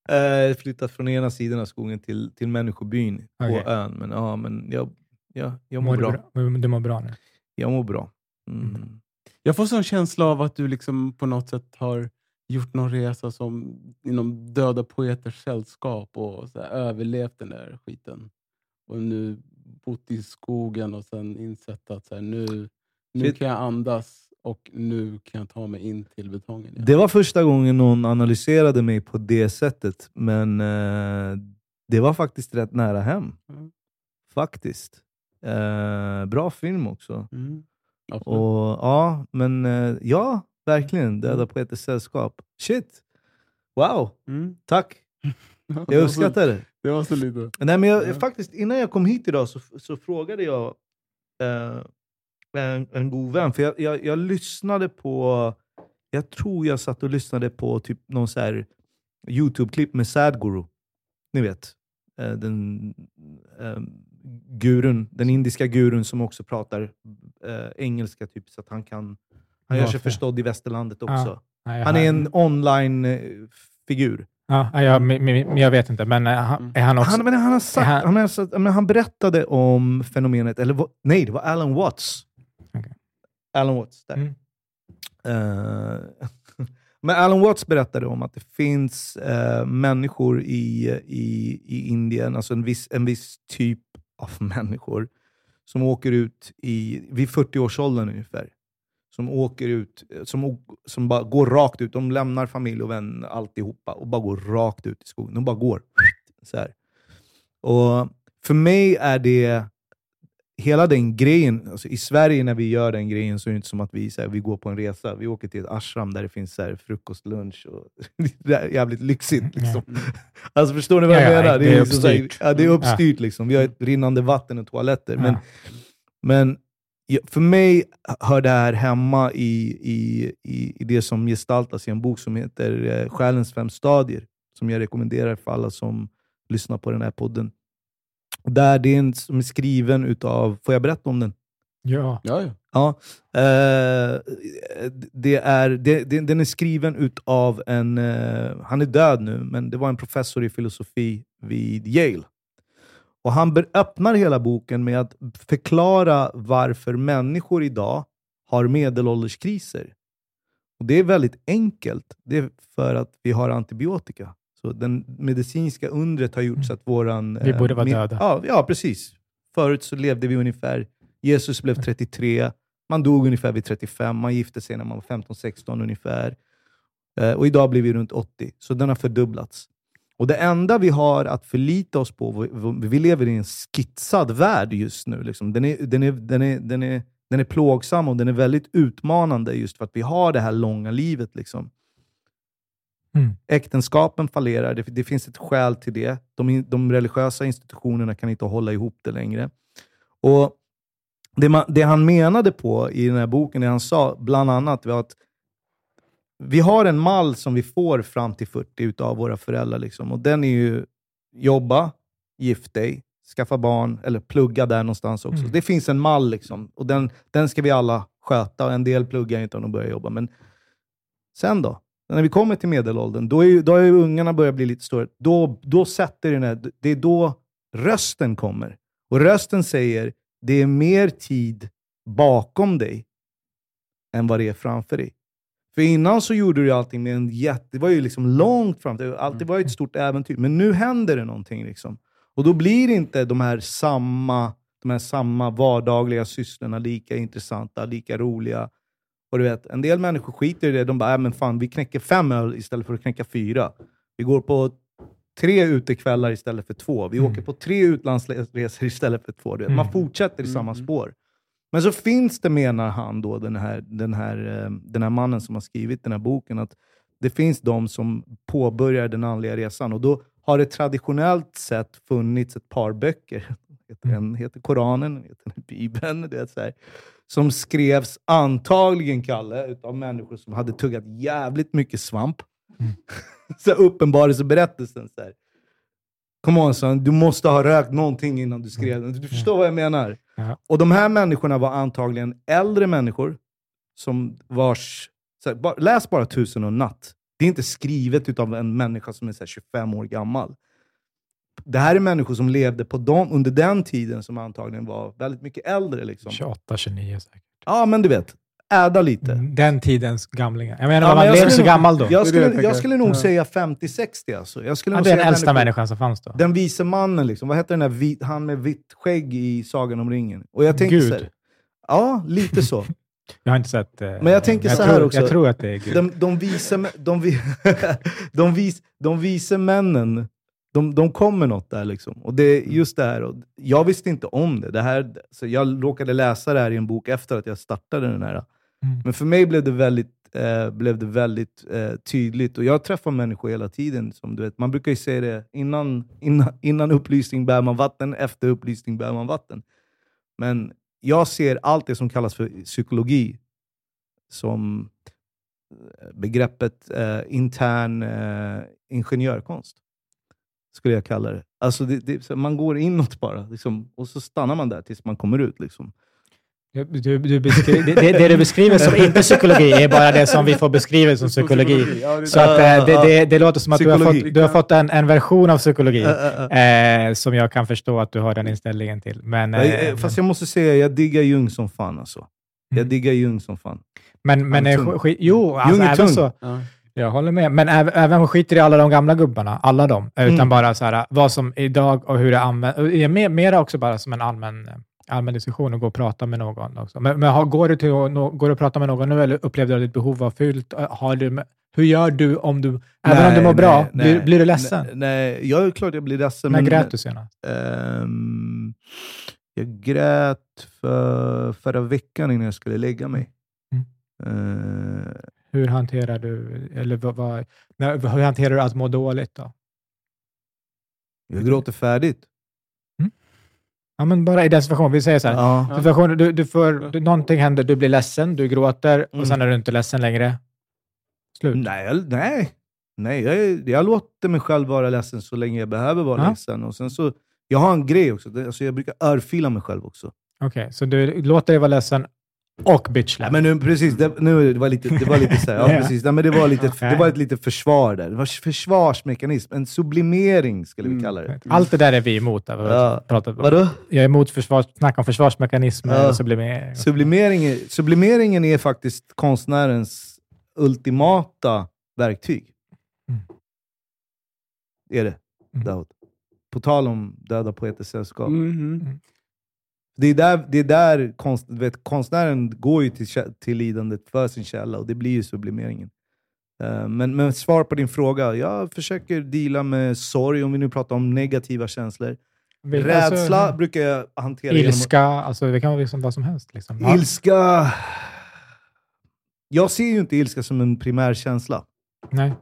Eh, flyttat från ena sidan av skogen till, till människobyn okay. på ön. Men, ja, men jag, jag, jag mår, mår bra. bra. Du mår bra nu? Jag mår bra. Mm. Mm. Jag får sån känsla av att du liksom på något sätt har gjort någon resa som inom Döda Poeters sällskap och så här, överlevt den där skiten. Och nu bott i skogen och sen insett att så här, nu, nu kan jag andas och nu kan jag ta mig in till betongen. Igen. Det var första gången någon analyserade mig på det sättet, men eh, det var faktiskt rätt nära hem. Mm. Faktiskt. Eh, bra film också. Mm. Och, ja, men eh, ja, verkligen. Döda mm. poeters sällskap. Shit! Wow! Mm. Tack! [laughs] Jag uppskattar det. Det var så lite. Nej, men jag, faktiskt, innan jag kom hit idag så, så frågade jag eh, en, en god vän. För jag, jag, jag, lyssnade på, jag tror jag satt och lyssnade på typ någon så Youtube-klipp med Sadguru. Ni vet. eh, den eh, gurun, den indiska gurun som också pratar eh, engelska, typ, så att han kan han gör sig förstådd i västerlandet också. Ja, han är en online-figur. Ja, jag, men jag vet inte, men han, är han också... Han, men han, har sagt, han, han, har, men han berättade om fenomenet, eller nej, det var Alan Watts. Alan Watts, där. Mm. Uh, [laughs] men Alan Watts berättade om att det finns uh, människor i, i, i Indien, alltså en viss, en viss typ av [laughs] människor, som åker ut i, vid 40-årsåldern ungefär som åker ut, som, som bara går rakt ut. De lämnar familj och vän, alltihopa, och bara går rakt ut i skogen. De bara går. Så här. Och För mig är det, hela den grejen, alltså i Sverige när vi gör den grejen så är det inte som att vi, så här, vi går på en resa. Vi åker till ett ashram där det finns så här, frukost, lunch och [laughs] det är jävligt lyxigt. Liksom. Mm. [laughs] Alltså förstår ni vad jag ja, menar? Det är, uppstyrt. Ja, det är uppstyrt. Liksom. Vi har ett rinnande vatten och toaletter. Men, men för mig hör det här hemma i, i, i, det som gestaltas i en bok som heter eh, Själens fem stadier, som jag rekommenderar för alla som lyssnar på den här podden. Där det är en som är skriven utav, får jag berätta om den? Ja. ja, ja. ja eh, det är, det, det, den är skriven utav en, eh, han är död nu, men det var en professor i filosofi vid Yale. Och Han öppnar hela boken med att förklara varför människor idag har medelålderskriser. Och Det är väldigt enkelt. Det är för att vi har antibiotika. Så Den medicinska undret har gjort mm. så att våran... Vi borde vara döda. Ja, ja, precis. Förut så levde vi ungefär... Jesus blev 33, man dog ungefär vid 35, man gifte sig när man var 15-16 ungefär. Eh, och idag blir vi runt 80, så den har fördubblats. Och Det enda vi har att förlita oss på, vi lever i en skitsad värld just nu. Liksom. Den, är, den, är, den, är, den, är, den är plågsam och den är väldigt utmanande just för att vi har det här långa livet. Liksom. Mm. Äktenskapen fallerar, det, det, finns ett skäl till det. De, de religiösa institutionerna kan inte hålla ihop det längre. Och det, man, det han menade på i den här boken, det han sa bland annat, var att vi har en mall som vi får fram till 40 utav våra föräldrar. Liksom. Och den är ju jobba, gift dig, skaffa barn eller plugga där någonstans också. Mm. Det finns en mall liksom, och den, den ska vi alla sköta. En del pluggar inte om de börjar jobba. Men sen då? När vi kommer till medelåldern, då är då är ju ungarna börjat bli lite större. Då, då sätter den här, det är då rösten kommer. Och rösten säger, det är mer tid bakom dig än vad det är framför dig. För innan så gjorde du allting med en jätte... Det var ju liksom långt fram. Det alltid var ett stort äventyr. Men nu händer det någonting. Liksom. Och då blir inte de här samma, de här samma vardagliga sysslorna lika intressanta, lika roliga. Och du vet, en del människor skiter i det. De bara, äh, men fan, vi knäcker fem öl istället för att knäcka fyra. Vi går på tre utekvällar istället för två. Vi mm. åker på tre utlandsresor istället för två. Mm. Man fortsätter i samma mm. spår. Men så finns det, menar han, då, den, här, den, här, eh, den här mannen som har skrivit den här boken, att det finns de som påbörjar den andliga resan. Och då har det traditionellt sett funnits ett par böcker. [laughs] En mm. heter Koranen, en heter Bibeln. Det är så här, som skrevs antagligen, Kalle, av människor som hade tuggat jävligt mycket svamp. Mm. [laughs] så uppenbarelseberättelsen. Så här. Come on son, du måste ha rökt någonting innan du skrev den. Du förstår vad jag menar? Ja. Och de här människorna var antagligen äldre människor, som vars... Här, bara, läs bara Tusen och natt. Det är inte skrivet av en människa som är här, 25 år gammal. Det här är människor som levde på dem, under den tiden som antagligen var väldigt mycket äldre. Liksom. 28, 29 säkert. Ja, men du vet äda lite. Mm, den tidens gamlingar. Jag menar, ja, man blev så gammal då. Jag skulle, jag skulle nog ja. säga 50-60. Alltså. Jag skulle ja, det är den äldsta människan som fanns då. Den vise mannen, liksom. vad heter den där vit, han med vitt skägg i Sagan om ringen? Och jag tänker Gud? Här, ja, lite så. [laughs] Jag har inte sett... Eh, Men jag tänker jag så tror, här också. Jag tror att det är Gud. De, de, vise, de, [laughs] de, vis, de vise männen, de, de kommer något där. Liksom. Och det är just det här, och jag visste inte om det. det här, så jag råkade läsa det här i en bok efter att jag startade den här Mm. Men för mig blev det väldigt, eh, blev det väldigt eh, tydligt. Och Jag träffar människor hela tiden. Som du vet. Man brukar ju säga det, innan, innan, innan upplysning bär man vatten, efter upplysning bär man vatten. Men jag ser allt det som kallas för psykologi som eh, begreppet eh, intern eh, ingenjörkonst. Skulle jag kalla det. Alltså det, det, man går inåt bara, liksom, och så stannar man där tills man kommer ut. Liksom. Du, du beskriver, det, det, du beskriver som [laughs] inte psykologi är bara det som vi får beskrivet som psykologi. Så att, äh, det, det, det låter som att du har fått, du har fått en, en version av psykologi äh, som jag kan förstå att du har den inställningen till. Men, äh, Fast jag måste säga, jag diggar Jung som fan. Alltså. Jag mm. diggar Jung som fan. Men, men är, skit, jo, alltså, Jung är tung. Så. Jag håller med. Men även, även skiter i alla de gamla gubbarna, alla de, utan mm. bara så här, vad som idag och hur det används. Mer, mera också bara som en allmän allmän diskussion och gå och prata med någon också. Men, men har, går, du till, går du att prata med någon nu eller upplevde du att ditt behov var fyllt? Har du, hur gör du om du, nej, även om du mår nej, bra, nej, blir, blir, du ledsen? Nej, nej, jag är klart jag blir ledsen. När men, grät du senast? Um, jag grät för, förra veckan innan jag skulle lägga mig. Mm. Uh, hur hanterar du, eller vad, vad, hur hanterar du att må dåligt då? Jag gråter färdigt. Ja, men bara i den situationen. Vi säger så här. Ja. Situation, du, du får, du, någonting händer, du blir ledsen, du gråter mm. och sen är du inte ledsen längre. Slut. Nej, nej. nej jag, jag låter mig själv vara ledsen så länge jag behöver vara ja. ledsen. Och sen så, jag har en grej också. Alltså jag brukar örfila mig själv också. Okej, okay, så du låter dig vara ledsen och bitchlap. Ja, men nu, precis, det, nu, det var lite, det var lite så här, ja, [laughs] precis. Nej, men det var, lite, [laughs] okay. det var ett litet försvar där. Det var försvarsmekanism, en sublimering skulle vi mm. kalla det. Allt det där är vi emot. Där, ja. pratat Vadå? Jag är emot försvars, snack om försvarsmekanismer ja. och sublimering. Sublimering, sublimeringen är faktiskt konstnärens ultimata verktyg. Mm. Är det, mm. På tal om Döda Poeters Sällskap. Mm. mm. Det är där, det är där konst, vet, konstnären går ju till, till lidandet för sin källa och det blir ju sublimeringen. Uh, men, men svar på din fråga. Jag försöker dela med sorg, om vi nu pratar om negativa känslor. Vil Rädsla alltså, brukar jag hantera Ilska, genom... alltså det kan vara liksom vad som helst. Liksom. Ilska... Jag ser ju inte ilska som en primär känsla. Nej.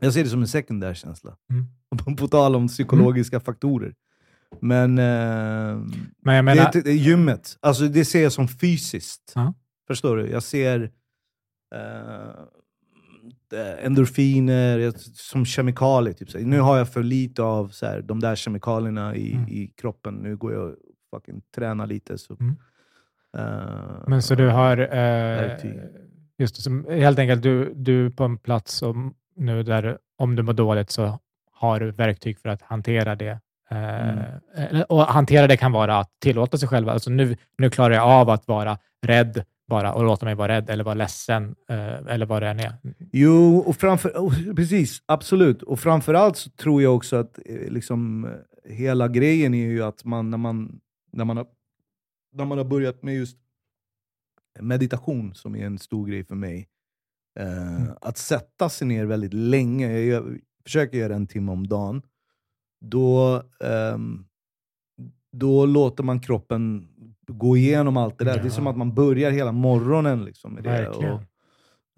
Jag ser det som en sekundär känsla. Mm. [laughs] På tal om psykologiska mm. faktorer. Men, eh, Men jag menar... det, det, gymmet, alltså det ser jag som fysiskt. -huh. Förstår du? Jag ser eh, endorfiner som kemikalier. Typ. Nu har jag för lite av så här, de där kemikalierna i, mm. i kroppen. Nu går jag och fucking tränar lite. Så, mm. uh, Men så du har... Uh, just det, som, helt enkelt, du, du är på en plats som, nu där om du mår dåligt så har du verktyg för att hantera det Mm. Eh, och hantera det kan vara att tillåta sig själv. Alltså nu, nu klarar jag av att vara rädd bara och låta mig vara rädd eller vara ledsen eh, eller vad det än är. Jo, och framför, precis. Absolut. Och framförallt så tror jag också att eh, liksom, hela grejen är ju att man när, man, när, man har, när man har börjat med just meditation, som är en stor grej för mig, eh, mm. att sätta sig ner väldigt länge. Jag, jag försöker göra en timme om dagen då, um, då låter man kroppen gå igenom allt det där. Ja. Det är som att man börjar hela morgonen liksom med det. Verkligen. Och,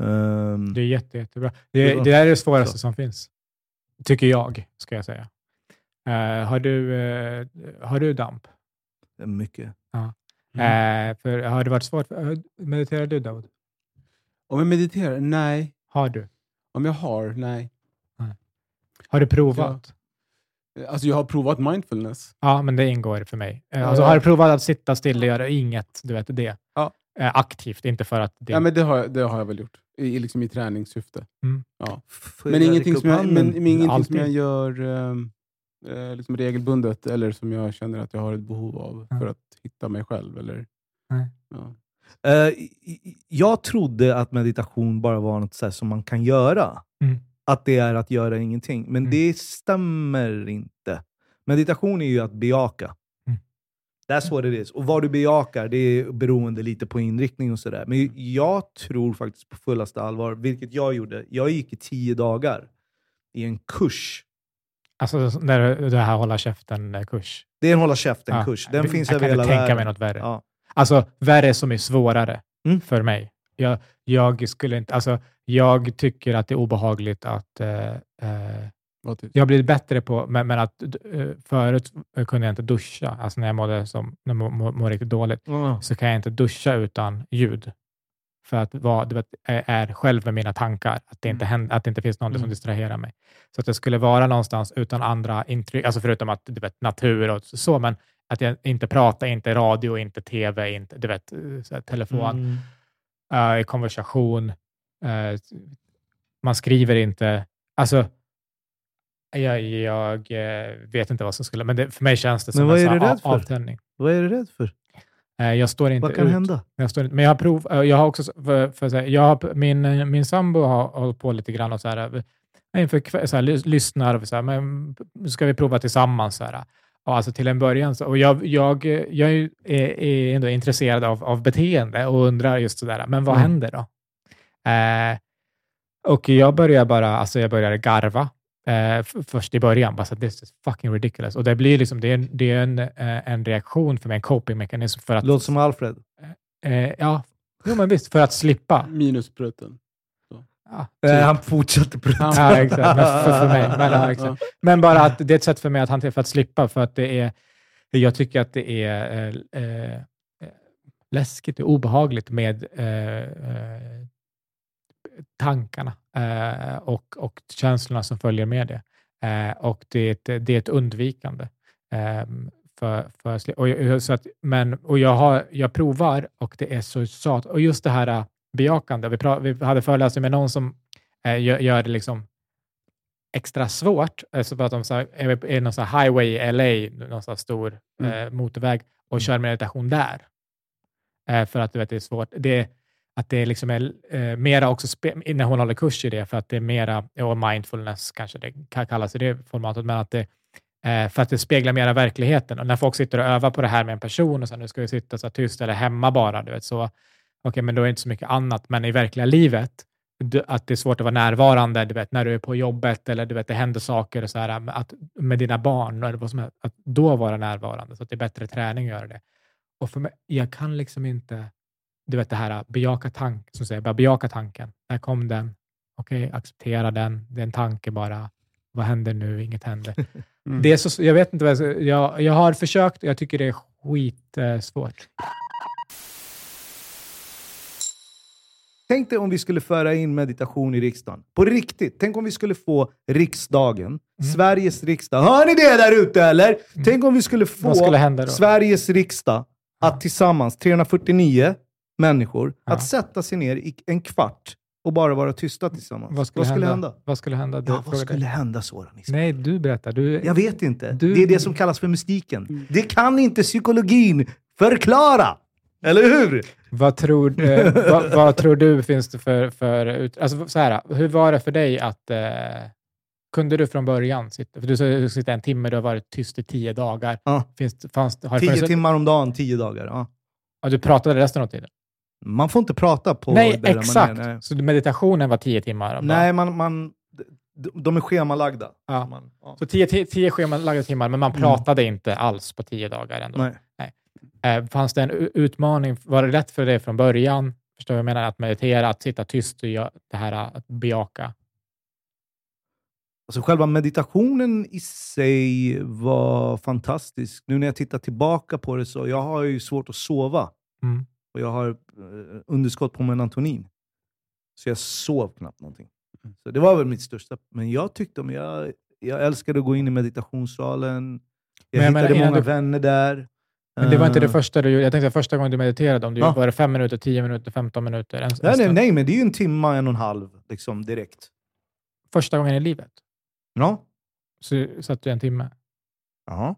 um, det är jätte, jättebra. Det, det där är det svåraste så. som finns. Tycker jag, ska jag säga. Uh, har, du, uh, har du damp? Mycket. Ja. Mm. Uh, för, har det varit svårt? Mediterar du David? Om jag mediterar? Nej. Har du? Om jag har? Nej. nej. Har du provat? Alltså jag har provat mindfulness. Ja, men det ingår för mig. Eh, alltså, har du provat att sitta still och göra inget, du vet det? Ja. Eh, aktivt, inte för att... Det... Ja, men det har, jag, det har jag väl gjort. I, liksom i träningssyfte. Mm. Ja. Men ingenting, som jag, men, men ingenting som jag gör um, eh, liksom regelbundet eller som jag känner att jag har ett behov av mm. för att hitta mig själv. Eller, mm. ja. Uh, jag trodde att meditation bara var något så som man kan göra. Mm att det är att göra ingenting. Men mm. det stämmer inte. Meditation är ju att bejaka. Mm. That's what it is. Och vad du bejakar, det är beroende lite på inriktning och sådär. Men jag tror faktiskt på fullaste allvar, vilket jag gjorde. Jag gick i tio dagar i en kurs. Alltså det här hålla käften-kurs? Det är en hålla käften-kurs. Den jag, finns över hela världen. Jag kan inte tänka mig något värre. Ja. Alltså värre som är svårare mm. för mig. Jag, jag, skulle inte, alltså, jag tycker att det är obehagligt att eh, eh jag har blivit bättre på, men, men att eh, förut kunde jag inte duscha. Alltså när jag mådde som, när jag mår riktigt dåligt, mm. så kan jag inte duscha utan ljud. för att vara, vet, är själv med mina tankar, att det inte, mm. händer, att det inte finns något mm. som distraherar mig. Så att jag skulle vara någonstans utan andra intryck, alltså förutom att du vet, natur och så, men att jag inte pratar, inte radio, inte tv, inte du vet, telefon, mm. Uh, konversation. Uh, man skriver inte. Alltså, jag, jag eh, vet inte vad som skulle... Men det, för mig känns det som en sån av, avtändning. Vad är du rädd för? Jag står inte Vad kan ut. hända? Jag står inte, men jag har prov, jag har också, för, för, jag har, min, min sambo har hållit på lite grann och så här, inför så här, lyssnar och så här, men ska vi prova tillsammans? Så här. Alltså till en början, så, och jag, jag, jag är, är ändå intresserad av, av beteende och undrar just sådär, men vad mm. händer då? Eh, och jag börjar bara, alltså jag börjar garva eh, först i början. Bara så this is fucking ridiculous. Och det blir liksom, det är, det är en, eh, en reaktion för mig, en copingmekanism. För att, Låter som Alfred. Eh, eh, ja, jo, men visst, för att slippa. Minusprutten. Ja, typ. han fortsätter prutta. Ja, exakt. Men, för, för mig. Men, ja, exakt. men bara att det är ett sätt för mig att hantera, för att slippa, för att det är, jag tycker att det är eh, eh läskigt och obehagligt med eh, tankarna eh, och, och känslorna som följer med det. Eh, och det är ett, det är ett undvikande. Eh, för, för, och, så att, men, och jag, har, jag provar och det är så sat. Och just det här bejakande. Vi, pra, vi hade föreläsning med någon som uh, gör, gör, det liksom extra svårt. Eh, så att de så här, är, någon så highway i LA, någon så stor mm. uh, motorväg, och mm. kör meditation där. för att du vet, det är svårt. Det, att det liksom är eh, mera också, när hon håller kurs i det, för att det är mera, och mindfulness kanske det kan kallas i det formatet, men att det, eh, för att det speglar mera verkligheten. Och när folk sitter och övar på det här med en person och så nu ska vi sitta så tyst eller hemma bara, du vet, så okay, men då är det inte så mycket annat. Men i verkliga livet, att det är svårt att vara närvarande, du vet, när du är på jobbet eller du vet, det händer saker och så här, att, med dina barn, eller vad som helst, att då vara närvarande, så att det är bättre träning att göra det. Och för mig, jag kan liksom inte du vet det här bejaka, tank, som säger, bejaka tanken. När kom den? Okej, okay, acceptera den. Det är en tanke bara. Vad händer nu? Inget händer. [laughs] Mm. Det är så, jag vet inte jag, jag, jag har försökt och jag tycker det är skitsvårt. Tänk dig om vi skulle föra in meditation i riksdagen. På riktigt. Tänk om vi skulle få riksdagen, mm. Sveriges riksdag. Hör ni det där ute eller? Mm. Tänk om vi skulle få skulle Sveriges riksdag att tillsammans, 349 människor ja. att sätta sig ner i en kvart och bara vara tysta tillsammans. Vad skulle, vad skulle hända? hända? Vad skulle hända? Ja, vad skulle hända Soran? Nej, du berättar. Du... Jag vet inte. Du... Det är det som kallas för mystiken. Mm. Det kan inte psykologin förklara! Eller hur? Vad tror, eh, [laughs] vad, vad, tror du finns det för... för alltså, så här, hur var det för dig att... Eh, kunde du från början sitta... För du sitter en timme, du har varit tyst i tio dagar. Ja. Finns, fanns, tio timmar om dagen, tio dagar. Ja. ja. Du pratade resten av tiden? Man får inte prata på... Nej, exakt. Man är, nej. Så meditationen var tio timmar? Nej, man, man, de är schemalagda. Ja. Man, ja. Så tio, tio, tio schemalagda timmar, men man mm. pratade mm. inte alls på tio dagar ändå? Nej. Eh, fanns det en utmaning? Var det rätt för dig från början? Förstår du vad jag menar? Att meditera, att sitta tyst och det här att bejaka? Alltså själva meditationen i sig var fantastisk. Nu när jag tittar tillbaka på det så jag har ju svårt att sova. Mm och jag har eh, underskott på melatonin. Så jag sov knappt någonting. Mm. Så det var väl mitt största. Men jag tyckte om, jag, jag älskade att gå in i meditationssalen. Jag, jag hittade menar, många du... vänner där. Men det var inte det eh. första du gjorde? Jag tänkte första gången du mediterade, om du ja. var det fem minuter, tio minuter, femton minuter? En, nej, nej, nej, men det är ju en timme, en och en halv liksom, direkt. Första gången i livet? Ja. Så satt du en timme? Ja.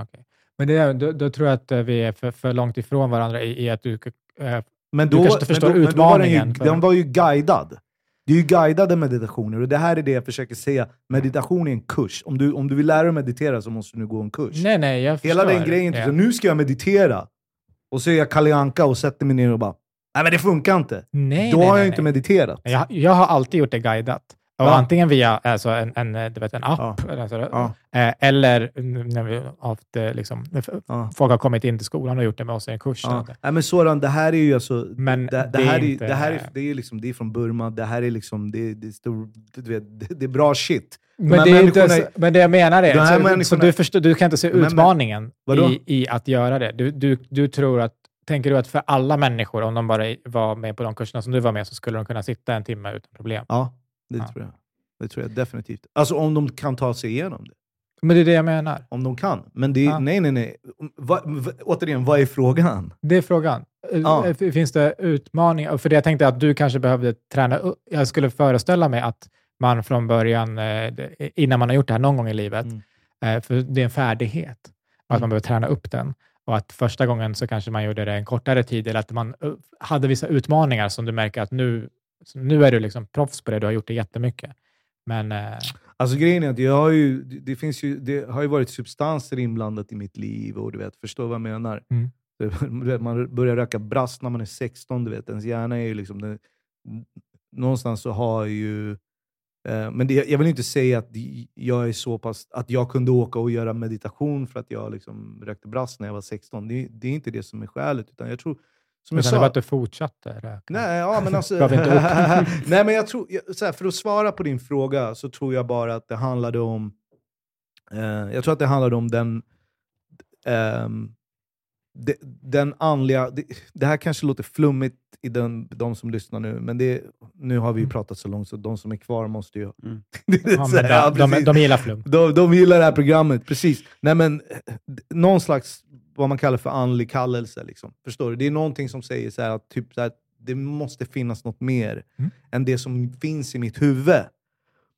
Okay. Men det, då, då, tror jag att eh, vi är för, för långt ifrån varandra i, i att du, eh, men då, du kanske förstår men då, utmaningen. Men den, var ju, den var ju guidad. Det är ju guidade meditationer och det här är det jag försöker säga. Meditation är en kurs. Om du, om du vill lära dig att meditera så måste du gå en kurs. Nej, nej, jag Hela den grejen, ja. så nu ska jag meditera. Och så är jag Kalle Anka och sätter mig ner och bara, nej men det funkar inte. Nej, Då nej, har jag nej, inte mediterat. Jag, jag har alltid gjort det guidat. Ja. Antingen via alltså en, en, du vet, en app, ja. Alltså, ja. Eh, eller när vi haft, eh, liksom, folk har kommit in till skolan och gjort det med oss i en kurs. Nej, men Soran, det här är ju alltså... Men det, det, det här är, inte... det här är, det är, liksom, det är från Burma, det här är liksom, det, det, det, är bra shit. Men det, är inte, men det jag menar är, så, så du, förstår, du kan inte se utmaningen i, i, att göra det. Du, du, du tror att tänker du att för alla människor, om de bara var med på de kurserna som du var med, så skulle de kunna sitta en timme utan problem? Ja, det ja. tror jag. Det tror jag definitivt. Alltså om de kan ta sig igenom det. Men det är det jag menar. Om de kan. Men det, ja. nej, nej, nej. Va, va, återigen, vad är frågan? Det är frågan. Ja. Eh, finns det utmaningar? För det jag tänkte att du kanske behövde träna upp. Jag skulle föreställa mig att man från början, eh, innan man har gjort det här någon gång i livet, mm. Eh, för det är en färdighet, och att man mm. behöver träna upp den. Och att första gången så kanske man gjorde det en kortare tid, eller att man hade vissa utmaningar som du märker att nu, nu är du liksom proffs på det, du har gjort det jättemycket. Men, eh... Alltså grejen är att jag har ju, det, finns ju, det har ju varit substanser inblandat i mitt liv och du vet, förstår vad jag menar? Mm. Man börjar röka brass när man är 16, du vet. ens hjärna är ju liksom... Det, någonstans så har ju... Eh, men det, jag vill inte säga att jag är så pass... Att jag kunde åka och göra meditation för att jag liksom rökte brass när jag var 16. Det, det är inte det som är skälet. Utan jag tror som jag sa, det var att du fortsatte röka? Nej, ja, men alltså, [laughs] nej, men jag tror, så här, för att svara på din fråga så tror jag bara att det handlade om... Eh, jag tror att det handlade om den... Eh, de, den andliga... Det, det, här kanske låter flummigt i den, de som lyssnar nu, men det, nu har vi ju mm. pratat så långt så de som är kvar måste ju... Mm. [laughs] ja, så, ja, de, de, de, gillar flum. De, de gillar det här programmet, precis. Nej, men, någon slags vad man kallar för andlig kallelse. Liksom. Förstår du? Det är någonting som säger så att typ, så här, det måste finnas något mer mm. än det som finns i mitt huvud.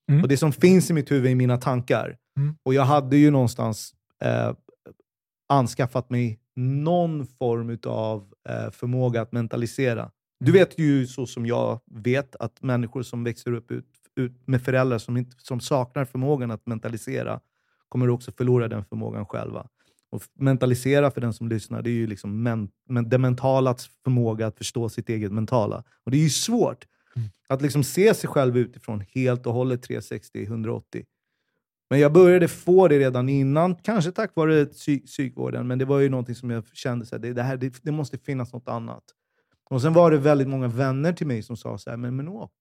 Mm. Och det som finns i mitt huvud är mina tankar. Mm. Och jag hade ju någonstans eh, anskaffat mig någon form av eh, förmåga att mentalisera. Du mm. vet ju så som jag vet att människor som växer upp ut, ut med föräldrar som, inte, som saknar förmågan att mentalisera kommer också förlora den förmågan själva. Och mentalisera för den som lyssnar, det är ju liksom men, men, det mentalas förmåga att förstå sitt eget mentala. Och det är ju svårt mm. att liksom se sig själv utifrån helt och hållet 360, 180. Men jag började få det redan innan, kanske tack vare psyk psykvården, men det var ju någonting som jag kände att det, det, här, det, det, måste finnas något annat. Och Sen var det väldigt många vänner till mig som sa så här, men, men åk.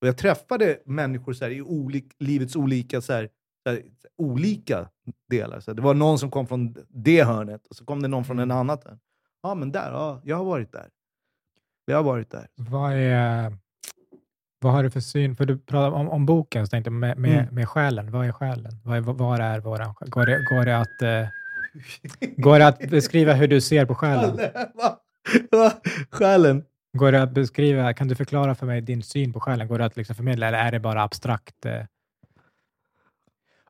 Och jag träffade människor så här, i olik, livets olika så här, här, olika delar. Så det var någon som kom från det hörnet och så kom det någon från en mm. annat hörn. Ja, men där, ja, jag har varit där. Jag har varit där. Vad, är, vad har du för syn? För du pratade om, om boken, så tänkte jag med, med, mm. med själen. Vad är själen? Vad är, vad är våran själ? Går det, går det att... Eh, går det att beskriva hur du ser på själen? [laughs] Själen? Går det att beskriva, kan du förklara för mig din syn på själen? Går det att liksom förmedla eller är det bara abstrakt?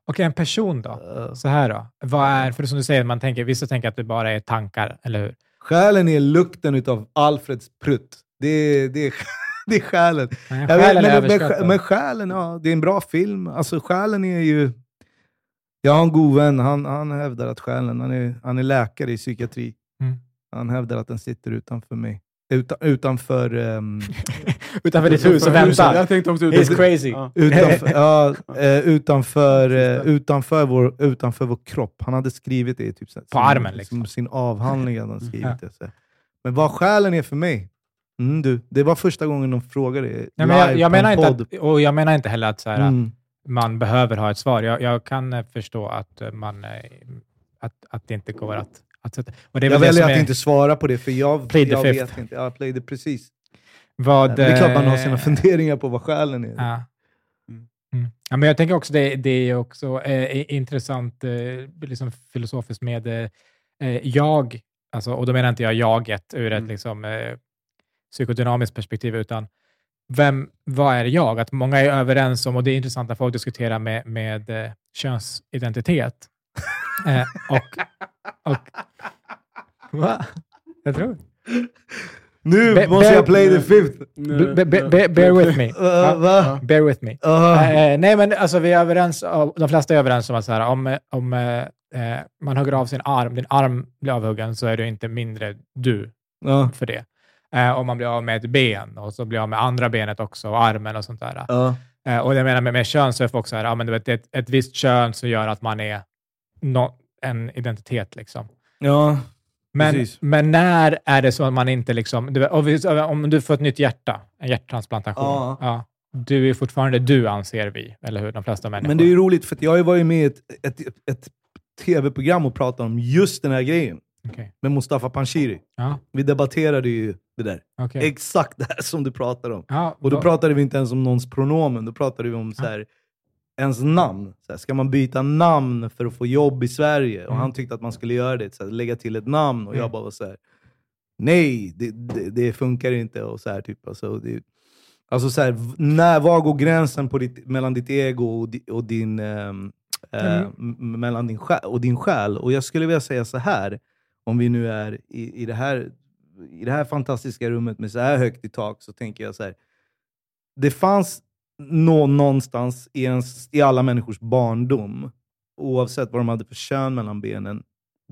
Eh? Okej, en person då? Så här då. Vad är, för som du säger, man tänker, vissa tänker att det bara är tankar, eller hur? Själen är lukten av Alfreds prutt. Det är, det är, [laughs] det är själen. Men, själen vet, men, men, men själen, ja, det är en bra film. Alltså själen är ju... Jag har en god vän, han, han hävdar att själen, han är, han är läkare i psykiatri. Mm. Han hävdar att den sitter utanför mig. Utan, utanför... Um, [laughs] utanför ditt hus och väntar. Jag tänkte också utanför, He's crazy. Ja. [laughs] Utanför, ja, uh, [laughs] utanför, uh, utanför, vår, utanför vår kropp. Han hade skrivit det i typ, På sin, armen liksom. sin avhandling. Hade han skrivit ja. det, så. Men vad själen är för mig? Mm, du, det var första gången de frågade det. Nej, men jag, jag menar inte att, och jag menar inte heller att så här, mm. man behöver ha ett svar. Jag, jag kan förstå att, man, att, att det inte går att att, och det är jag väljer att inte svara på det, för jag, jag vet inte. Jag played precis. Vad, det är klart man har sina eh, funderingar på vad själen är. Ja. Mm. mm. Ja, men jag tänker också det, det är också eh, intressant eh, liksom filosofiskt med eh, eh, jag, alltså, och då menar inte jag jaget ur ett mm. liksom, eh, psykodynamiskt perspektiv, utan vem, vad är jag? Att många är överens om, och det är intressant att folk diskuterar med, med eh, könsidentitet. [laughs] Eh, och, och... Va? Jag tror... Nu be, måste bear, jag play the fifth. Be, be, bear with me. Uh, va? Bear with me. Uh. Uh, nej, men alltså, vi är överens, de flesta är överens om att så här, om, om eh, man hugger av sin arm, din arm blir avhuggen, så är du inte mindre du för det. Eh, om man blir av med ett ben och så blir av med andra benet också och armen och sånt där. och jag menar med, med kön så är folk så här, ja, men du vet, ett, ett visst kön så gör att man är no, en identitet. Liksom. Ja, men, men när är det så att man inte... Liksom, du, om du får ett nytt hjärta, en hjärttransplantation, ja. ja. du är fortfarande du, anser vi, eller hur? De flesta människor. Men det är ju roligt, för jag har ju varit med i ett, ett, ett tv-program och pratat om just den här grejen. Okay. Med Mustafa Panshiri. Ja. Vi debatterade ju det där. Okay. Exakt det här som du pratar om. Ja, och då pratade vi inte ens om någons pronomen, då pratade vi om så här, ens namn. Så här, ska man byta namn för att få jobb i Sverige? Och Mm. han tyckte att man skulle göra det, så här, lägga till ett namn. Och Mm. jag bara var så här, nej, det, det, det funkar inte. Och så här, typ, alltså, det, alltså, så här, när, var går gränsen på ditt, mellan ditt ego och, di, och din, ehm, eh, Mm. m- mellan din själ, och din själ? Och jag skulle vilja säga så här, om vi nu är i, i, det här, i det här fantastiska rummet med så här högt i tak, så tänker jag så här. Det fanns nå, någonstans i, ens, i alla människors barndom, oavsett vad de hade för kön mellan benen,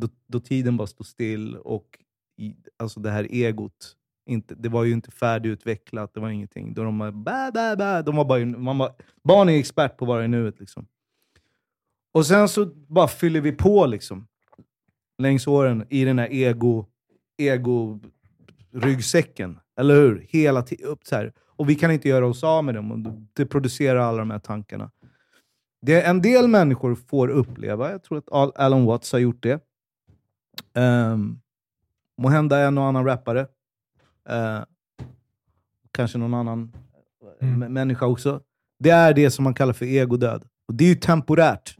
då, då tiden bara stod still och i, alltså det här egot, inte, det var ju inte färdigutvecklat, det var ingenting. Då de var, bä, bä, bä, de var bara, man bara, barn är expert på att vara i nuet. Liksom. Och sen så bara fyller vi på liksom, längs åren i den här ego, ego-ryggsäcken. Eller hur? Hela. Upp så här. Och vi kan inte göra oss av med dem. Och det producerar alla de här tankarna. Det en del människor får uppleva, jag tror att Al- Alan Watts har gjort det. Um, Måhända en och annan rappare. Eh, kanske någon annan Mm. m- människa också. Det är det som man kallar för egodöd. Och det är ju temporärt.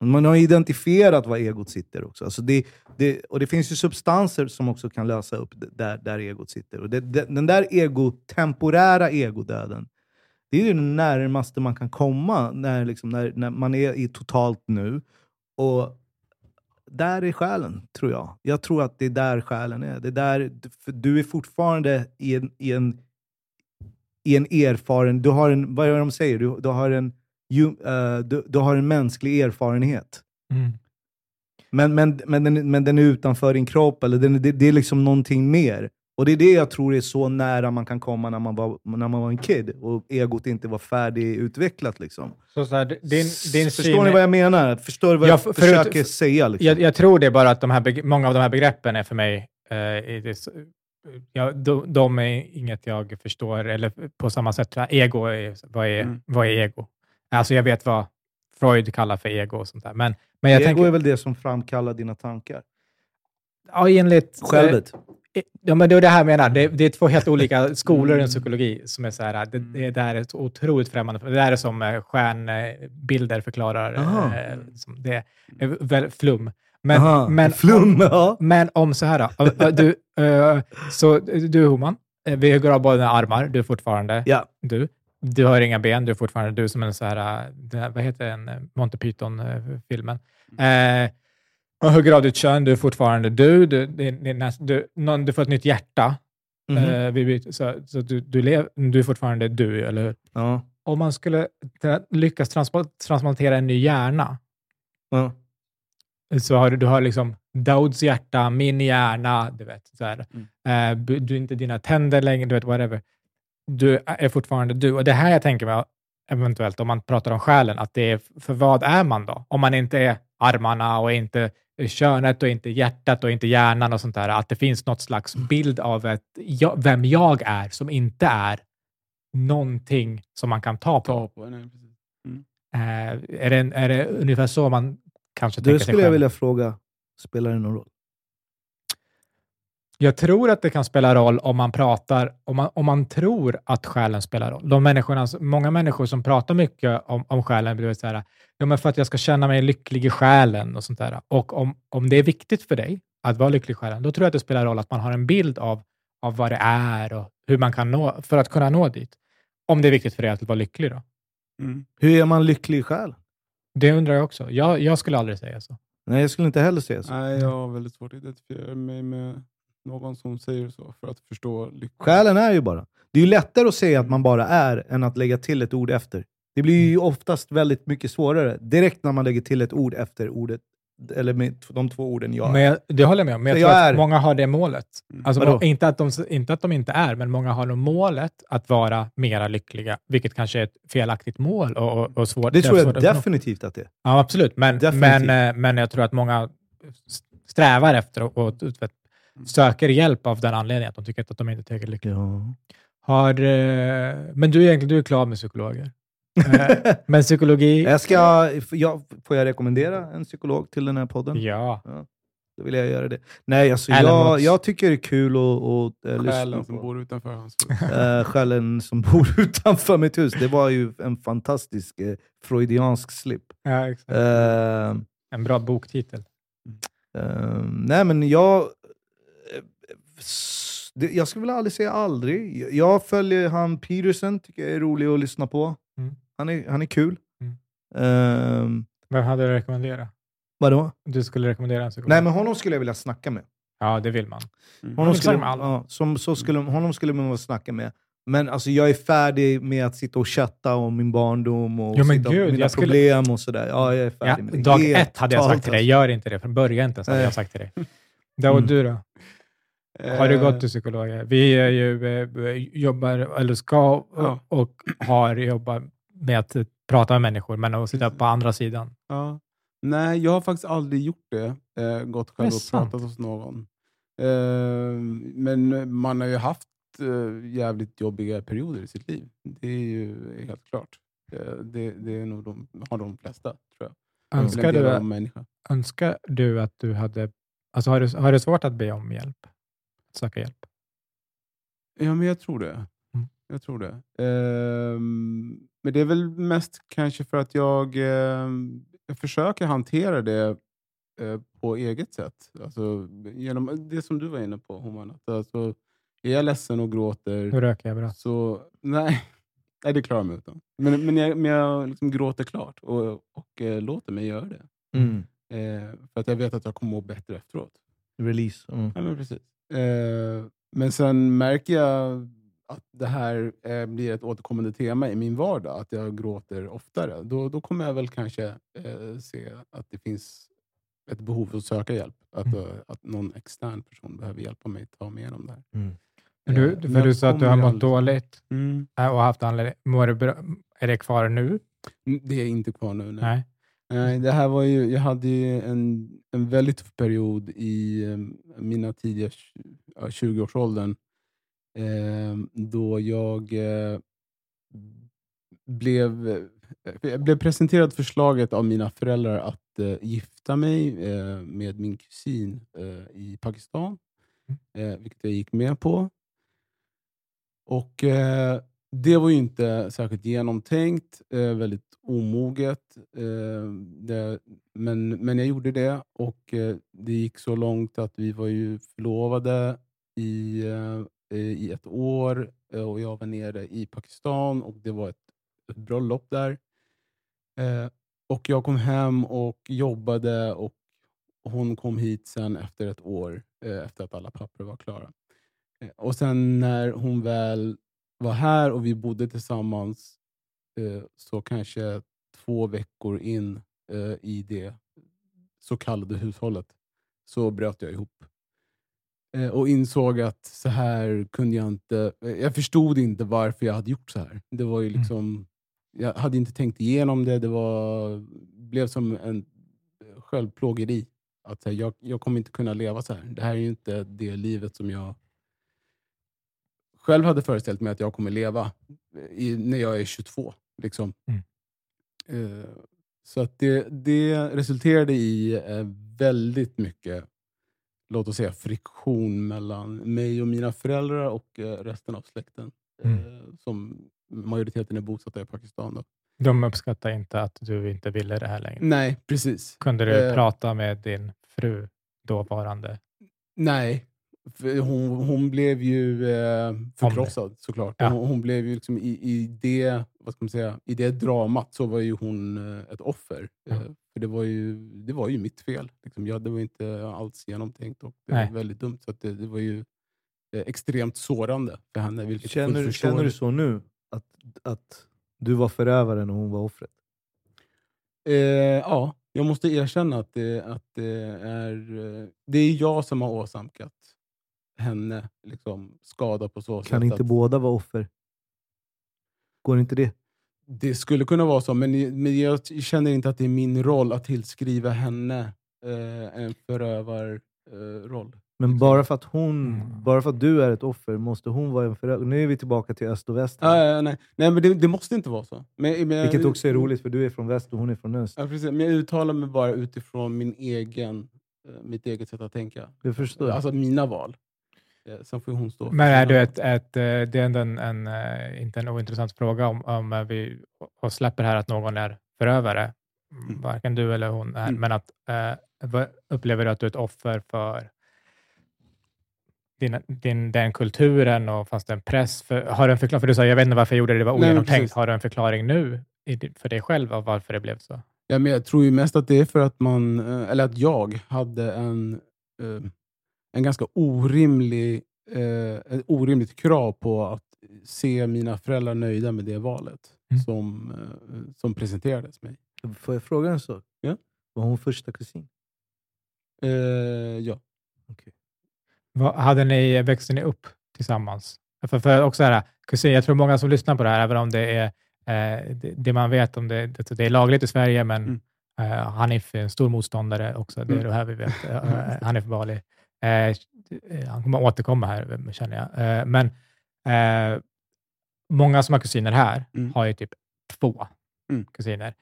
Man har identifierat var egot sitter också. Alltså det, det, och det finns ju substanser som också kan lösa upp där, där egot sitter. Och det, det, den där ego, temporära egodöden, det är ju det närmaste man kan komma när, liksom, när, när man är i totalt nu. Och där är själen, tror jag. Jag tror att det är där själen är. Det är där, du är fortfarande i en, i en, i en erfaren... Du har en, vad är det de säger? Du, du, har en, ju, eh, du, du har en mänsklig erfarenhet. Mm. Men, men, men, den, men den är utanför din kropp, eller den, det, det är liksom någonting mer. Och det är det jag tror är så nära man kan komma när man var, när man var en kid och egot inte var färdigutvecklat. Liksom. Så, så här, din, din Förstår syn ni vad jag menar? Förstår du vad Ja, jag för- försöker förut- säga? Liksom? Jag, jag tror det är bara att de här, många av de här begreppen är för mig, är det, ja, de, de är inget jag förstår, eller på samma sätt, ego, är, vad, är, Mm. vad är ego? Alltså jag vet vad Freud kallar för ego och sånt där, men, men jag ego tänker, är väl det som framkallar dina tankar? ja, enligt... Självet? Eh, Ja, men det är det här jag menar. Det, det är två helt olika skolor inom psykologi som är så här, det, det där är otroligt främmande. Det där är som eh, stjärnbilder förklarar. Aha. Eh, som det är väl flum. Men, Aha, men, flum, ja. men om så här då. Du, så du är Homan. Vi går av båda armar. Du är fortfarande ja. du. Du har inga ben. Du är fortfarande du som en så här, äh, här vad heter den, Monty Python-filmen. Eh, och hugger av ditt kön. Du är fortfarande du. Du, näst, du, någon, du får ett nytt hjärta. Mhm. Eh, vi byter, så så du, du, lev, du är fortfarande du, eller hur? ja. Om man skulle lyckas transplantera en ny hjärna, ja. så har du, du har liksom Dauds hjärta, min hjärna, du vet. Så här. Eh, du är inte dina tänder längre, du vet, whatever. Du är fortfarande du. Och det här jag tänker mig, eventuellt, om man pratar om själen, att det är, för vad är man då? Om man inte är armarna och inte könet och inte hjärtat och inte hjärnan och sånt där. Att det finns något slags bild av ett, ja, vem jag är, som inte är någonting som man kan ta på. Ta på. Nej, precis. Eh, är, det, är det ungefär så man kanske Det tänker sig skulle jag själv? vilja fråga, spelar det någon roll? Jag tror att det kan spela roll om man pratar, om man, om man tror att själen spelar roll. De människorna, många människor som pratar mycket om, om själen blir så här, ja, men för att jag ska känna mig lycklig i själen och sånt där. Och om, om det är viktigt för dig att vara lycklig i själen, då tror jag att det spelar roll att man har en bild av, av vad det är och hur man kan nå, för att kunna nå dit. Om det är viktigt för dig att vara lycklig då. Mm. Hur är man lycklig själv? Det undrar jag också. Jag, jag skulle aldrig säga så. Nej, jag skulle inte heller säga så. Nej, jag har väldigt svårt att identifiera mig med någon som säger så för att förstå lycka. Själen är ju bara. Det är ju lättare att säga att man bara är än att lägga till ett ord efter. Det blir Mm. ju oftast väldigt mycket svårare direkt när man lägger till ett ord efter ordet. Eller med de två orden jag är. Men jag, det håller jag med om. Men jag Så tror jag att är- många har det målet. Mm. Alltså, Vadå? må- inte, att de, inte att de inte är, men många har nog målet att vara mera lyckliga, vilket kanske är ett felaktigt mål och, och, och svårt. Det tror jag att definitivt att det är. Ja, absolut. Men, Definitivt. men, eh, men jag tror att många strävar efter du vet, söker hjälp av den anledningen, att de tycker att de inte är tillräckligt lyckliga. Ja. Har, eh, men du är egentligen du är klar med psykologer. [laughs] Eh, men psykologi... Jag ska, jag, får jag rekommendera en psykolog till den här podden? Ja. då vill jag göra det. Nej, alltså jag, jag tycker det är kul att, att äh, lyssna på. som bor utanför hans hus. [laughs] Själen som bor [laughs] utanför mitt hus. Det var ju en fantastisk eh, freudiansk slip. Ja, exakt. Uh, en bra boktitel. Uh, nej, men jag... Jag skulle väl aldrig säga aldrig. Jag följer han Peterson, tycker jag är rolig att lyssna på. Mm. Han, är, han är kul. Mm. Uh, Vem hade du rekommenderat? Vadå? Du skulle rekommendera en psykolog? Nej, men honom skulle jag vilja snacka med. Ja, det vill man. Mm. Honom, skulle, ja, som, så skulle, honom skulle man vilja snacka med. Men alltså, jag är färdig med att sitta och chatta om min barndom och jo, men Gud, mina skulle... problem och sådär. Ja, jag är färdig ja, med Dag det. ett hade jag sagt till dig, gör inte det. Från början inte hade jag sagt till dig. Då, mm. du då? Har du gått till psykologer? Vi är ju, eh, jobbar, eller ska ja. och har jobbat med att prata med människor, men att sitta på andra sidan. Ja. Nej, jag har faktiskt aldrig gjort det. Eh, gått själv och pratat hos någon. Eh, men man har ju haft eh, jävligt jobbiga perioder i sitt liv. Det är ju helt klart. Eh, det, det är nog de, har de flesta, tror jag. Önskar du, önskar du att du hade... Alltså har, du, har du svårt att be om hjälp? Att söka hjälp? Ja, men jag tror det. Mm. Jag tror det. Eh, men det är väl mest kanske för att jag ehm, jag försöker hantera det eh, på eget sätt. Alltså, genom det som du var inne på, Homan. Alltså, är jag ledsen och gråter... Hur röker jag bra? Så, nej, nej, det klarar jag mig utan. Men, men jag, men jag liksom gråter klart och, och äh, låter mig göra det. Mm. Eh, för att jag vet att jag kommer må bättre efteråt. Release. Mm. Ja, men, precis. Eh, men sen märker jag att det här eh, blir ett återkommande tema i min vardag, att jag gråter oftare, då, då kommer jag väl kanske eh, se att det finns ett behov att söka hjälp. Att, mm. uh, att någon extern person behöver hjälpa mig att ta mig igenom det här. Mm. Du, eh, för du sa att du har mått dåligt mm. Eh, och haft anledning. Mår det bra? Är det kvar nu? Det är inte kvar nu. Nej. nej. Nej det här var ju, jag hade en, en väldigt tuff period i um, mina tidiga 20-årsåldern eh, då jag eh, blev, eh, blev presenterad förslaget av mina föräldrar att eh, gifta mig eh, med min kusin eh, i Pakistan, mm. vilket jag gick med på. Och det var ju inte särskilt genomtänkt, eh, väldigt omoget. Eh, det, men, men jag gjorde det och eh, det gick så långt att vi var ju förlovade i Eh, i ett år eh, och jag var nere i Pakistan och det var ett, ett bröllop där. Eh, och Jag kom hem och jobbade och hon kom hit sen efter ett år, efter att alla papper var klara. Och sen när hon väl var här och vi bodde tillsammans, så kanske två veckor in i det så kallade hushållet, så bröt jag ihop. Eh, och insåg att så här kunde jag inte... Eh, jag förstod inte varför jag hade gjort så här. Det var ju mm. liksom, mm. Jag hade inte tänkt igenom det. Det var, blev som en självplågeri. Att här, jag, jag kommer inte kunna leva så här. Det här är ju inte det livet som jag själv hade föreställt mig att jag kommer leva i, när jag är 22. Liksom. Mm. Uh, så att det, det resulterade i uh, väldigt mycket låt oss säga, friktion mellan mig och mina föräldrar och eh, resten av släkten. Mm. Eh, som majoriteten är bosatta i Pakistan. Då. De uppskattar inte att du inte ville det här längre? Nej, precis. Kunde du eh, prata med din fru, dåvarande? Nej, hon, hon blev ju eh, förkrossad såklart. Ja. Hon, hon, blev ju liksom i, i, det, vad ska man säga, i det dramat så var ju hon eh, ett offer. Mm. Eh, för det var, ju, det var ju mitt fel. Liksom. Jag, det var inte alls genomtänkt och det Nej. var väldigt dumt. Så det, det, var ju eh, extremt sårande för henne. Känner, känner du så nu? Att, att du var förövaren och hon var offret? Eh, ja, jag måste erkänna att det, att det är, eh, det är jag som har åsamkat henne liksom, skada på så sätt. Kan inte att, båda vara offer? Går inte det? Det skulle kunna vara så, men, men jag känner inte att det är min roll att tillskriva henne eh, en förövarroll. Eh, men liksom. bara för, att hon, mm. bara för att du är ett offer, måste hon vara en förövare? Nu är vi tillbaka till öst och väst. Ah, ja, nej. nej, men det, det, måste inte vara så. Men, men, Vilket också är roligt, för du är från väst och hon är från öst. Ja, precis. Men jag uttalar mig bara utifrån min egen mitt eget sätt att tänka. Jag förstår. Alltså mina val. Sen får hon stå Men är du ett, ett, det är ändå en, en, inte en ointressant fråga om, om vi och släpper här att någon är förövare, mm. varken du eller hon är, mm. men att upplever du att du är ett offer för din, din, den kulturen och fanns det en press? För, har du en förklaring? För du sa, jag vet inte varför jag gjorde det, det var ogenomtänkt. Har du en förklaring nu för dig själv av varför det blev så? Ja, men jag tror ju mest att det är för att man, eh, eller att jag hade en, eh, en ganska orimlig, eh, ett orimligt krav på att se mina föräldrar nöjda med det valet mm. som, som presenterades mig. Får jag fråga en sak? Ja? Var hon första kusin? Eh, ja. Okay. hade ni, växte ni upp tillsammans? För, för också här, kusin, jag tror många som lyssnar på det här, även om det är Eh, det, det, man vet om det, det, det är lagligt i Sverige, men mm. eh, Hanif är en stor motståndare också. Det är mm. det här vi vet. [laughs] Eh, Hanif Bali. Eh, han kommer återkomma här, känner jag. Eh, men eh, många som har kusiner här mm. har ju typ två mm. kusiner.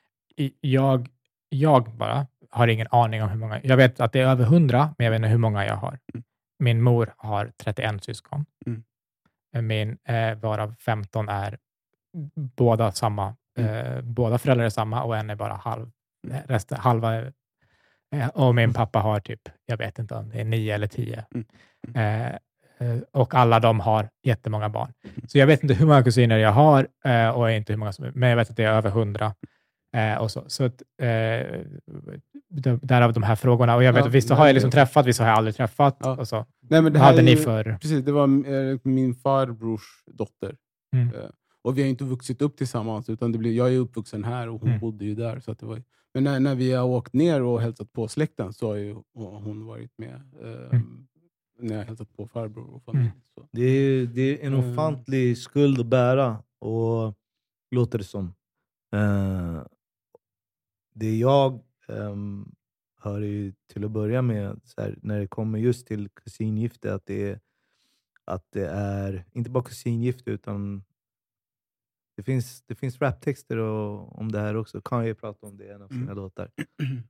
Jag, jag bara har ingen aning om hur många. Jag vet att det är över hundra, men jag vet inte hur många jag har. Mm. Min mor har 31 syskon. Mm. Min, varav 15 är båda samma. Mm. Eh, båda föräldrar är samma och en är bara halv. Mm. Resten, halva eh, och min pappa har typ, jag vet inte om det är nio eller tio. Mm. mm. Eh, eh, och alla de har jättemånga barn. Mm. Så jag vet inte hur många kusiner jag har eh, och inte hur många som, men jag vet att det är över hundra. Eh, och så så att, eh, därav de här frågorna. Och jag vet, ja, vissa har jag liksom träffat, vissa har jag aldrig träffat. Ja. Och så. Nej, men det hade ni för... Precis, det var min farbrors dotter. Mm. Och vi har inte vuxit upp tillsammans, utan det blir, jag är uppvuxen här och hon mm. bodde ju där. Så det var, men när, när vi har åkt ner och hälsat på släkten så har ju hon varit med. Eh, mm. När jag har hälsat på farbror och familj. Mm. Så. Det, är, det är en eh. ofantlig skuld att bära, och låter det som. Uh, det jag um, hör ju till att börja med, här, när det kommer just till kusingifte, att det är, att det är inte bara kusingifte utan det finns, det finns raptexter och, om det här också. Kanye pratar om det i en av sina mm. låtar. [clears throat]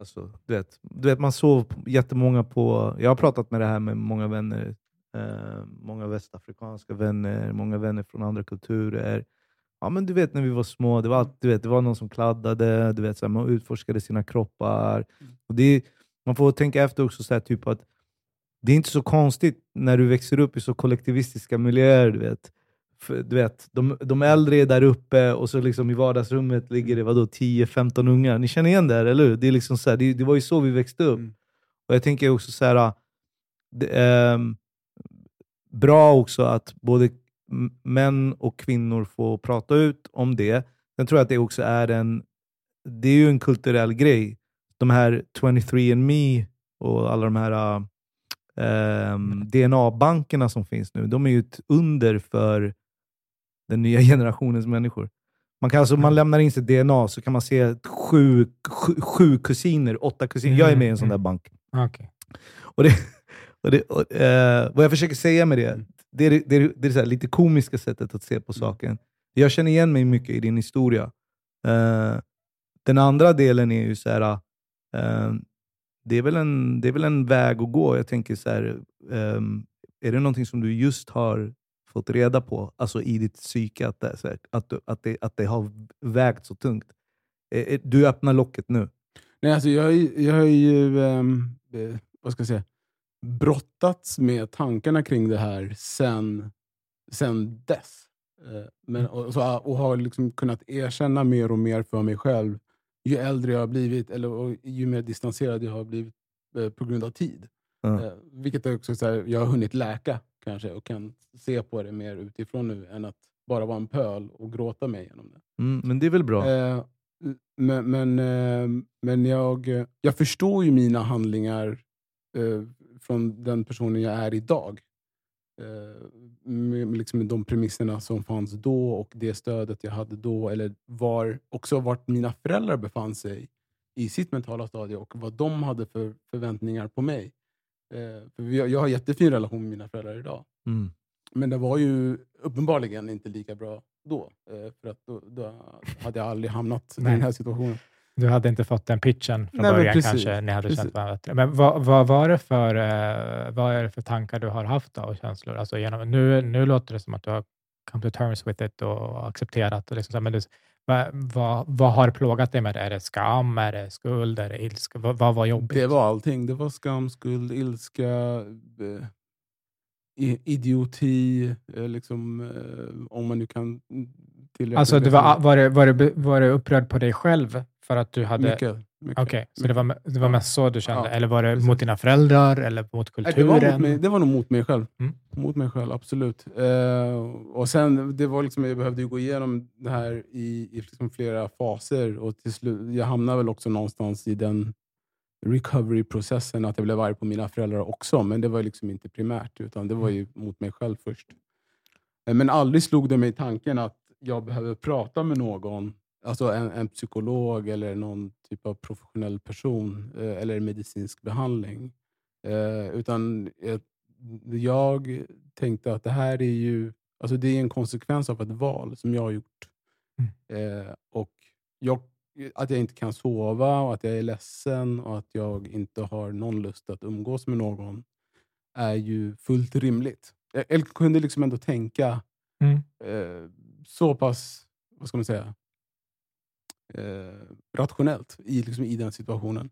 Alltså, du, vet, du vet, man såg jättemånga på... Jag har pratat med det här med många vänner. Eh, många västafrikanska vänner, många vänner från andra kulturer. Ja, men du vet när vi var små, det var, du vet, det var någon som kladdade, du vet, så här, man utforskade sina kroppar. Mm. Och det, man får tänka efter också, så här, typ att det är inte så konstigt när du växer upp i så kollektivistiska miljöer. Du vet du vet, de, de äldre är där uppe och så liksom i vardagsrummet ligger det 10-15 ungar. Ni känner igen det här, eller hur? Det, är liksom så här, det, det, var ju så vi växte upp. Mm. Och Jag tänker också så här, det är ehm, bra också att både män och kvinnor får prata ut om det. Sen tror jag att det också är en, det är ju en kulturell grej. De här 23andMe och alla de här um, ehm, DNA-bankerna som finns nu, de är ju ett under för den nya [laughs] generationens människor. Man, kan alltså, man lämnar in sitt DNA så kan man se sju, sju, sju kusiner, åtta kusiner. Jag är med i en sån där mm. bank. Okay. Och det, [laughs] och det, och, eh, vad jag försöker säga med det, mm. det är det, är, det är lite komiska sättet att se på mm. saken. Jag känner igen mig mycket i din historia. Eh, den andra delen är ju så här, eh, det, är väl en, det är väl en väg att gå. Jag tänker så här, eh, är det någonting som du just har fått reda på alltså i ditt psyke att det, att, att, det, att det har vägt så tungt? Eh, eh, du öppnar locket nu. Nej, alltså jag, jag har ju um, vad ska jag säga, brottats med tankarna kring det här sen, sen dess. Men, och, så, och har liksom kunnat erkänna mer och mer för mig själv ju äldre jag har blivit, eller ju mer distanserad jag har blivit på grund av tid. Mm. Vilket också så här, jag har hunnit läka kanske och kan se på det mer utifrån nu än att bara vara en pöl och gråta mig igenom det. Mm, men det är väl bra? Eh, men men, eh, men jag, jag förstår ju mina handlingar eh, från den personen jag är idag. Eh, med, liksom de premisserna som fanns då och det stödet jag hade då. Eller var, också vart mina föräldrar befann sig i sitt mentala stadie och vad de hade för förväntningar på mig. Eh, för jag har jättefin relation med mina föräldrar idag. Mm. Men det var ju uppenbarligen inte lika bra då. Eh, för att då, då hade jag aldrig hamnat i den här situationen. Du hade inte fått den pitchen från Nej, början kanske, ni hade precis. känt varandra. Men vad, vad, var det för, uh, vad är det för tankar du har haft då, och känslor? Alltså genom, nu, nu låter det som att du har come to terms with it och accepterat. Och liksom, men du, vad, vad, vad, har plågat dig med det? Är det skam? Är det skuld? Är det ilska? Vad, vad var jobbigt? Det var allting. Det var skam, skuld, ilska, eh, idioti, eh, liksom, eh, om man nu kan Alltså, det var, var, det, var, det, var det upprörd på dig själv? För att du hade... Mycket. Okej, okay, så det var, det var mest så du kände? Ja, eller var det precis. mot dina föräldrar eller mot kulturen? det, var mot mig, det var nog mot mig själv. Mm. Mot mig själv, absolut. Uh, och sen, det var liksom, Jag behövde gå igenom det här i, i liksom flera faser. Och till slut, jag hamnade väl också någonstans i den recovery-processen, att jag blev arg på mina föräldrar också. Men det var liksom inte primärt, utan det var ju mot mig själv först. Uh, men aldrig slog det mig tanken att jag behöver prata med någon alltså en, en, psykolog eller någon typ av professionell person eh, eller medicinsk behandling. Eh, utan jag, jag, tänkte att det här är ju alltså det är en konsekvens av ett val som jag har gjort. Mm. Eh, och jag, att jag inte kan sova, och att jag är ledsen och att jag inte har någon lust att umgås med någon är ju fullt rimligt. Jag, jag kunde liksom ändå tänka mm. Eh, så pass vad ska man säga, rationellt i, liksom, i den situationen.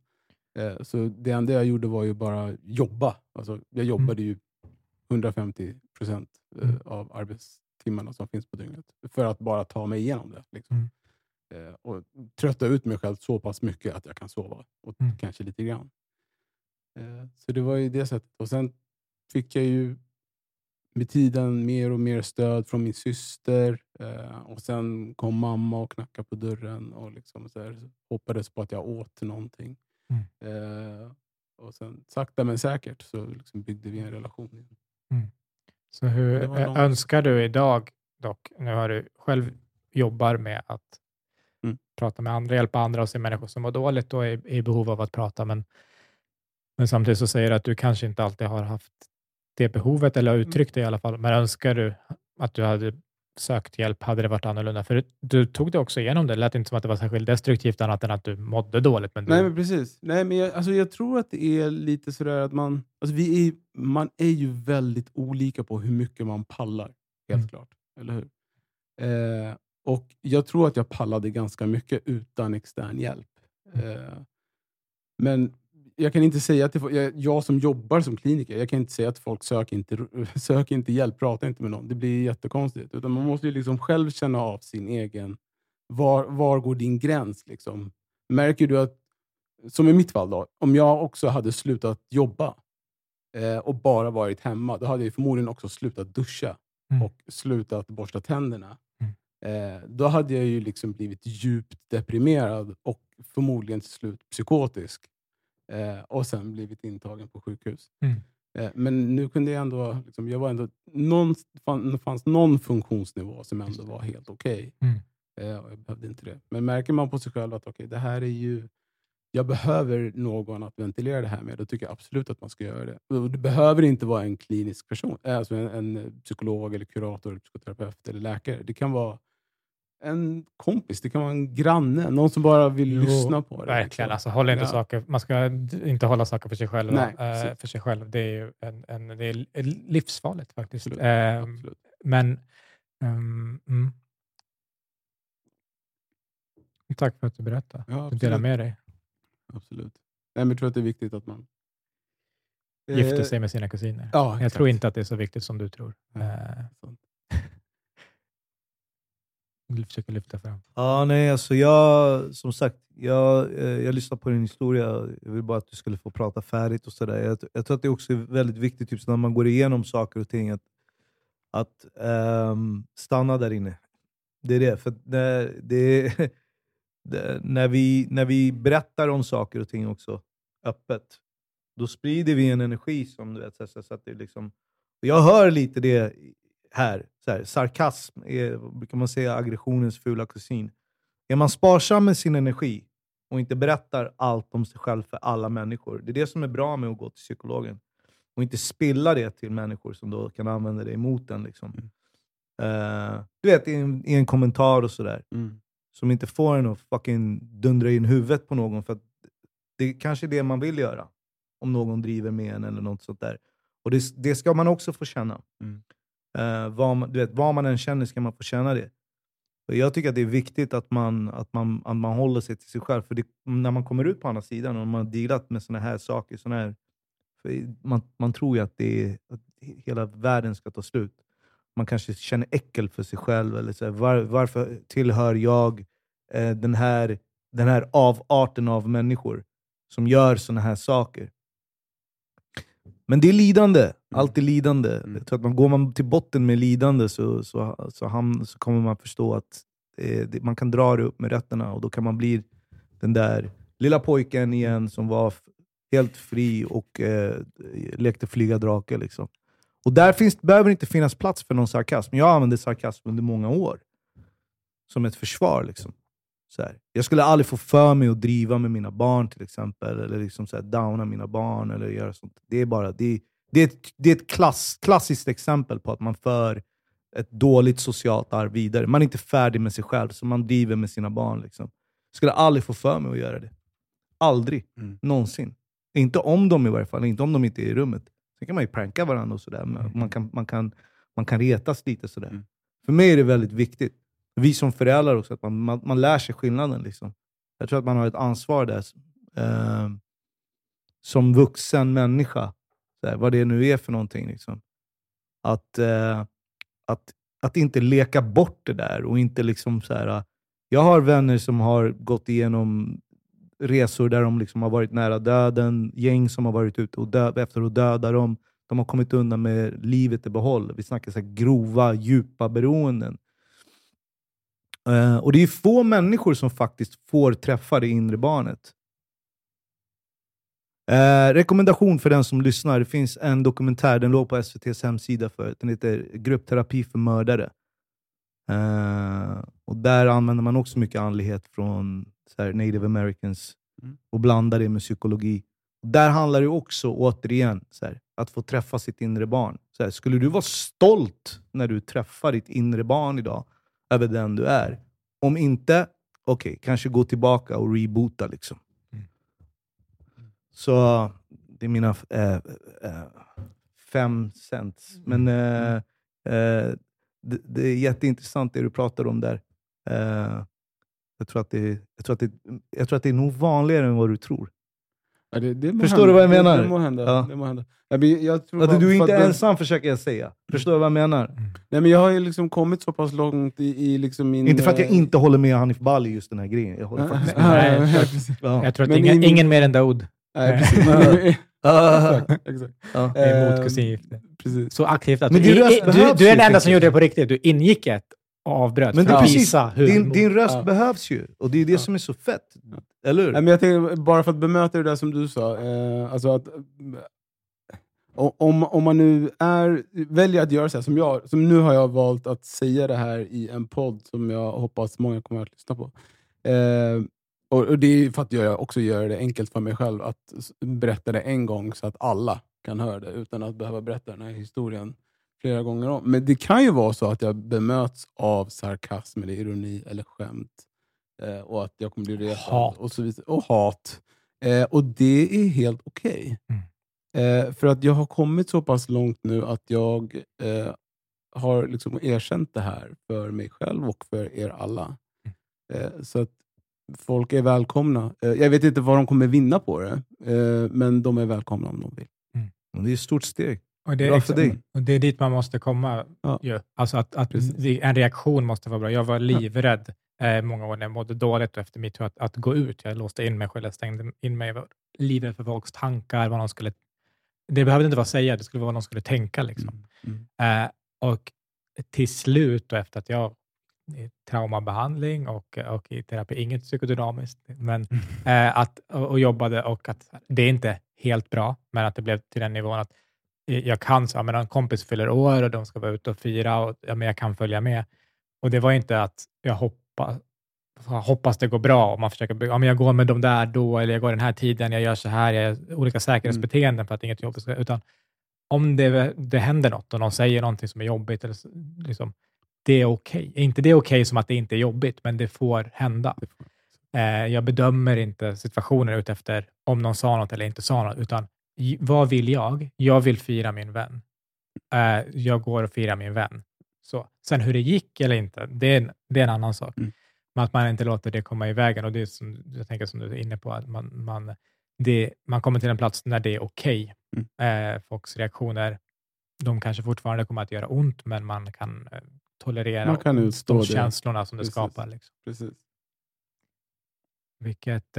Eh, så det enda jag gjorde var ju bara jobba. Alltså, jag mm. jobbade ju 150 procent eh, mm. av arbetstimmarna som finns på dygnet för att bara ta mig igenom det. Liksom. Mm. Eh, och trötta ut mig själv så pass mycket att jag kan sova. Och mm. kanske lite grann. Eh, så det var ju det sättet. Och Sen fick jag ju med tiden mer och mer stöd från min syster. Eh, och Sen kom mamma och knackade på dörren och liksom så här, hoppades på att jag åt någonting. Mm. Eh, och sen sakta men säkert så liksom byggde vi en relation. Mm. Så hur önskar du idag dock, nu har du själv jobbar med att mm. prata med andra, hjälpa andra och se människor som mår dåligt och är i behov av att prata, men, men samtidigt så säger du att du kanske inte alltid har haft det behovet, eller mm. uttryckt det i alla fall. Men önskar du att du hade sökt hjälp, hade det varit annorlunda? För du tog det också igenom det. Det lät inte som att det var särskilt destruktivt, annat än att du mådde dåligt. Men du... Nej, men precis. Nej, men jag, alltså, jag tror att det är lite sådär att man... Alltså, vi är, man är ju väldigt olika på hur mycket man pallar, helt mm. klart. Eller hur? Eh, och Jag tror att jag pallade ganska mycket utan extern hjälp. Mm. Eh, men jag kan inte säga till jag, jag som jobbar som kliniker, jag kan inte säga att folk söker inte, [laughs] söker inte hjälp, prata inte med någon. Det blir jättekonstigt. Utan man måste liksom själv känna av sin egen... Var, var går din gräns? Liksom? Märker du att, som i mitt fall, då, om jag också hade slutat jobba eh, och bara varit hemma, då hade jag förmodligen också slutat duscha mm. och slutat borsta tänderna. Mm. Eh, då hade jag ju liksom blivit djupt deprimerad och förmodligen till slut psykotisk eh, och sen blivit intagen på sjukhus. Mm. Eh, men nu kunde jag ändå, liksom, jag var ändå någon, fann, fanns någon funktionsnivå som ändå var helt okej. Okay. Mm. Eh, jag behövde inte det. Men märker man på sig själv att okay, det här är ju, jag behöver någon att ventilera det här med, då tycker jag absolut att man ska göra det. Det behöver inte vara en klinisk person, eh, alltså en, en psykolog, eller kurator, eller psykoterapeut eller läkare. Det kan vara en kompis, det kan vara en granne, någon som bara vill jo, lyssna på det. Verkligen, alltså, håll inte ja. saker, man ska inte hålla saker för sig själv. Nej, äh, för sig själv. Det är, en, en, det är livsfarligt faktiskt. Absolut. Äh, Absolut. Men um, mm. Tack för att du berättade. Ja, du delar med dig. Absolut. Nej, men jag tror att det är viktigt att man gifter sig med sina kusiner. Ja, jag tror inte att det är så viktigt som du tror. Ja, uh, vill försöka lyfta fram? Ja, nej, alltså jag, som sagt, jag, eh, jag lyssnar på din historia. Jag vill bara att du skulle få prata färdigt. och så där. Jag, jag tror att det också är väldigt viktigt typ, när man går igenom saker och ting, att, att um, stanna där inne. Det är det. För det, det, [laughs] det, när, vi, när vi berättar om saker och ting också öppet, då sprider vi en energi som du vet, så, så att det liksom, jag hör lite det här. Så här, sarkasm är, brukar man säga, aggressionens fula kusin. Är man sparsam med sin energi och inte berättar allt om sig själv för alla människor, det är det som är bra med att gå till psykologen. Och inte spilla det till människor som då kan använda det emot en. Liksom. Mm. Uh, du vet, i en, i en, kommentar och sådär. Mm. som inte får en att fucking dundra in huvudet på någon. För det är kanske är det man vill göra. Om någon driver med en eller något sånt där. Och det, det ska man också få känna. Mm. Eh, vad, man, du vet, vad man än känner ska man få känna det. Och jag tycker att det är viktigt att man, att man, att man håller sig till sig själv. För det, när man kommer ut på andra sidan och man har dealat med såna här saker, såna här, man, man tror ju att, det är, att hela världen ska ta slut. Man kanske känner äckel för sig själv. Eller så här, var, varför tillhör jag eh, den, här, den här avarten av människor som gör såna här saker? Men det är lidande. Mm. Allt är lidande. Mm. Jag tror att man, går man till botten med lidande så, så, så, ham, så kommer man förstå att det, det, man kan dra det upp med rötterna och då kan man bli den där lilla pojken igen som var helt fri och eh, lekte flyga drake. Liksom. Och där finns, behöver inte finnas plats för någon sarkasm. Jag använde sarkasm under många år. Som ett försvar. Liksom. Så här. Jag skulle aldrig få för mig att driva med mina barn till exempel, eller liksom så här, downa mina barn. eller göra sånt. Det är, bara, det, det är ett, det är ett klass, klassiskt exempel på att man för ett dåligt socialt arv vidare. Man är inte färdig med sig själv, så man driver med sina barn. Liksom. Jag skulle aldrig få för mig att göra det. Aldrig. Mm. Någonsin. Inte om dem i varje fall, inte om de inte är i rummet. Sen kan man ju pranka varandra och sådär. Mm. Man, kan, man, kan, man kan retas lite sådär. Mm. För mig är det väldigt viktigt vi som föräldrar också, att man, man, man lär sig skillnaden. Liksom. Jag tror att man har ett ansvar där, eh, som vuxen människa, här, vad det nu är för någonting. Liksom. Att, eh, att, att inte leka bort det där och inte liksom så här, ah, Jag har vänner som har gått igenom resor där de liksom har varit nära döden, gäng som har varit ute och dö efter att döda dem. De har kommit undan med livet i behåll. Vi snackar så grova, djupa beroenden. Uh, och det är få människor som faktiskt får träffa det inre barnet. Uh, rekommendation för den som lyssnar. Det finns en dokumentär, den låg på SVTs hemsida för Den heter Gruppterapi för mördare. Uh, och Där använder man också mycket andlighet från här, native americans mm. och blandar det med psykologi. Där handlar det också återigen här, att få träffa sitt inre barn. Här, skulle du vara stolt när du träffar ditt inre barn idag? Över den du är. Om inte, okej, okay, kanske gå tillbaka och reboota. Liksom. Mm. Så det är mina äh, äh, fem cents. Mm. Men äh, det, det, är jätteintressant det du pratar om där. jag, tror att det, jag, tror att det, jag tror att det är nog vanligare än vad du tror. Ja, det, det Förstår hända. du vad jag menar? Det, det må hända. Ja. Det må hända. Jag, jag tror att du är inte ensam, försöker jag säga. Förstår du vad jag menar? Mm. Nej, men jag har ju liksom kommit så pass långt i, i liksom min... Inte för att jag inte håller med Hanif Bali i just den här grejen. Jag, håller faktiskt [laughs] med. Nej, jag, jag tror att ingen, min... ingen mer än Daoud. Nej, [laughs] exakt. [laughs] exakt. Ja. Emot kusingifte. Så aktivt att du, du, du är den enda som gjorde det på riktigt. Du ingick ett avbröt men det visa hur... Din, din röst ja. behövs ju, och det är det ja. som är så fett. Eller hur? men jag tänkte, bara för att bemöta det där som du sa. Eh, alltså att, om, om man nu är, väljer att göra så här, som jag, som nu har jag valt att säga det här i en podd som jag hoppas många kommer att lyssna på. Eh, och, och, Det är för att jag också gör det enkelt för mig själv att berätta det en gång så att alla kan höra det utan att behöva berätta den här historien flera gånger om. Men det kan ju vara så att jag bemöts av sarkasm, eller ironi eller skämt. Eh, och att jag kommer bli retad. Och, så vidare. och hat. Eh, och det är helt okej. Okay. Mm. Eh, för att jag har kommit så pass långt nu att jag eh, har liksom erkänt det här för mig själv och för er alla. Mm. Eh, så att folk är välkomna. Eh, jag vet inte vad de kommer vinna på det, men de är välkomna om de vill. Mm. Det är ett stort steg. Och det, är bra för dig. Och det är dit man måste komma. Ja. Ju. Alltså att, att en reaktion måste vara bra. Jag var livrädd eh, många år när jag mådde dåligt efter mitt att, att gå ut. Jag låste in mig själv, jag stängde in mig. Jag var livrädd för folks tankar, vad de skulle... Det behövde inte vara säga, det skulle vara vad de skulle tänka. Liksom. Mm. Mm. Eh, och till slut, och efter att jag i traumabehandling och, och i terapi, inget psykodynamiskt, men mm. eh, att, och, och jobbade och att det är inte helt bra, men att det blev till den nivån att jag kan, så, men en kompis fyller år och de ska vara ute och fira och ja, men jag kan följa med. Och det var inte att jag hoppas, hoppas det går bra och man försöker, ja, men jag går med dem där då, eller jag går den här tiden, jag gör så här, jag gör olika säkerhetsbeteenden mm. för att inget jobbigt ska, utan om det, det händer något och någon säger någonting som är jobbigt, eller liksom, det är okej. Okay. Inte det är okej okay som att det inte är jobbigt, men det får hända. Eh, jag bedömer inte situationen utefter om någon sa något eller inte sa något, utan vad vill jag? Jag vill fira min vän. Eh, jag går och firar min vän. Så. Sen hur det gick eller inte, det är en, det är en annan sak. Mm. Men att man inte låter det komma i vägen. Och det är som, jag tänker som du är inne på, att man, man, det, man kommer till en plats när det är okej. Okay. Mm. Eh, folks reaktioner, de kanske fortfarande kommer att göra ont, men man kan eh, tolerera man kan utstå de det. känslorna som Precis. det skapar. Liksom. Precis. Vilket...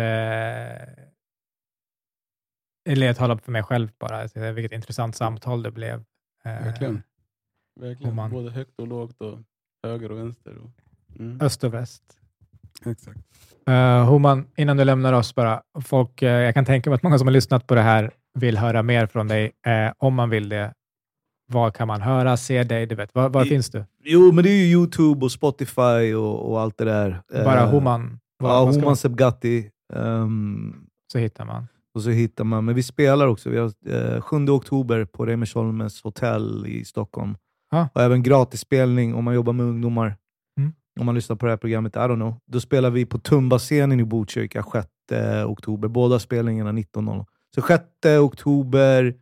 Eller jag talar för mig själv bara. Vilket intressant samtal det blev. Eh, Verkligen. Verkligen. Man, Både högt och lågt och höger och vänster. Och, mm. Öst och väst. Exakt. Uh, Homan, innan du lämnar oss bara. Folk, uh, jag kan tänka mig att många som har lyssnat på det här vill höra mer från dig. Uh, om man vill det, var kan man höra, se dig? Du vet, var, var I, finns du? Jo, men det är ju YouTube och Spotify och, och allt det där. Bara Homan? Var, ja, Homan Sebgatti. Um, så hittar man. Och så hittar man. Men vi spelar också. Vi har eh, 7 oktober på Reimersholmens hotell i Stockholm. Ah. Och även gratisspelning om man jobbar med ungdomar. Mm. Om man lyssnar på det här programmet, I don't know. Då spelar vi på Tumba-scenen i Botkyrka 6 oktober. Båda spelningarna 19.00. Så 6 oktober,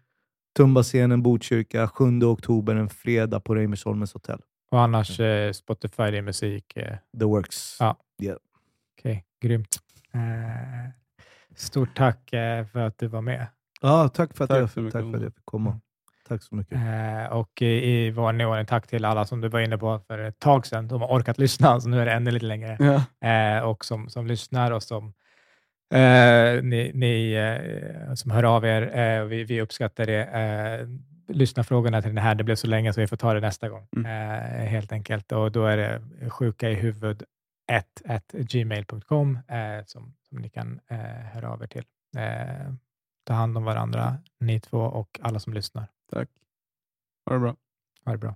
Tumba-scenen Botkyrka. 7 oktober, en fredag på Reimersholmens hotell. Och annars eh, Spotify, det är musik? Eh. The Works. Ja. Yeah. Okej, okay, grymt. Eh, stort tack eh, för att du var med. Ja, tack för att, tack jag, tack för att jag fick komma. Mm. Tack så mycket. Eh, och i, vanlig ordning, tack till alla som du var inne på för ett tag sedan. De har orkat lyssna, så nu är det ännu lite längre. Ja. Eh, och som, som lyssnar och som eh, ni, ni som hör av er. Eh, vi, vi uppskattar det. Eh, lyssna frågorna till den här. Det blev så länge så vi får ta det nästa gång. Mm. helt enkelt. Och då är det sjuka i huvud 1 gmail.com som, som ni kan höra av er till. ta hand om varandra, ni två och alla som lyssnar. Tack. Ha det bra. Ha det bra.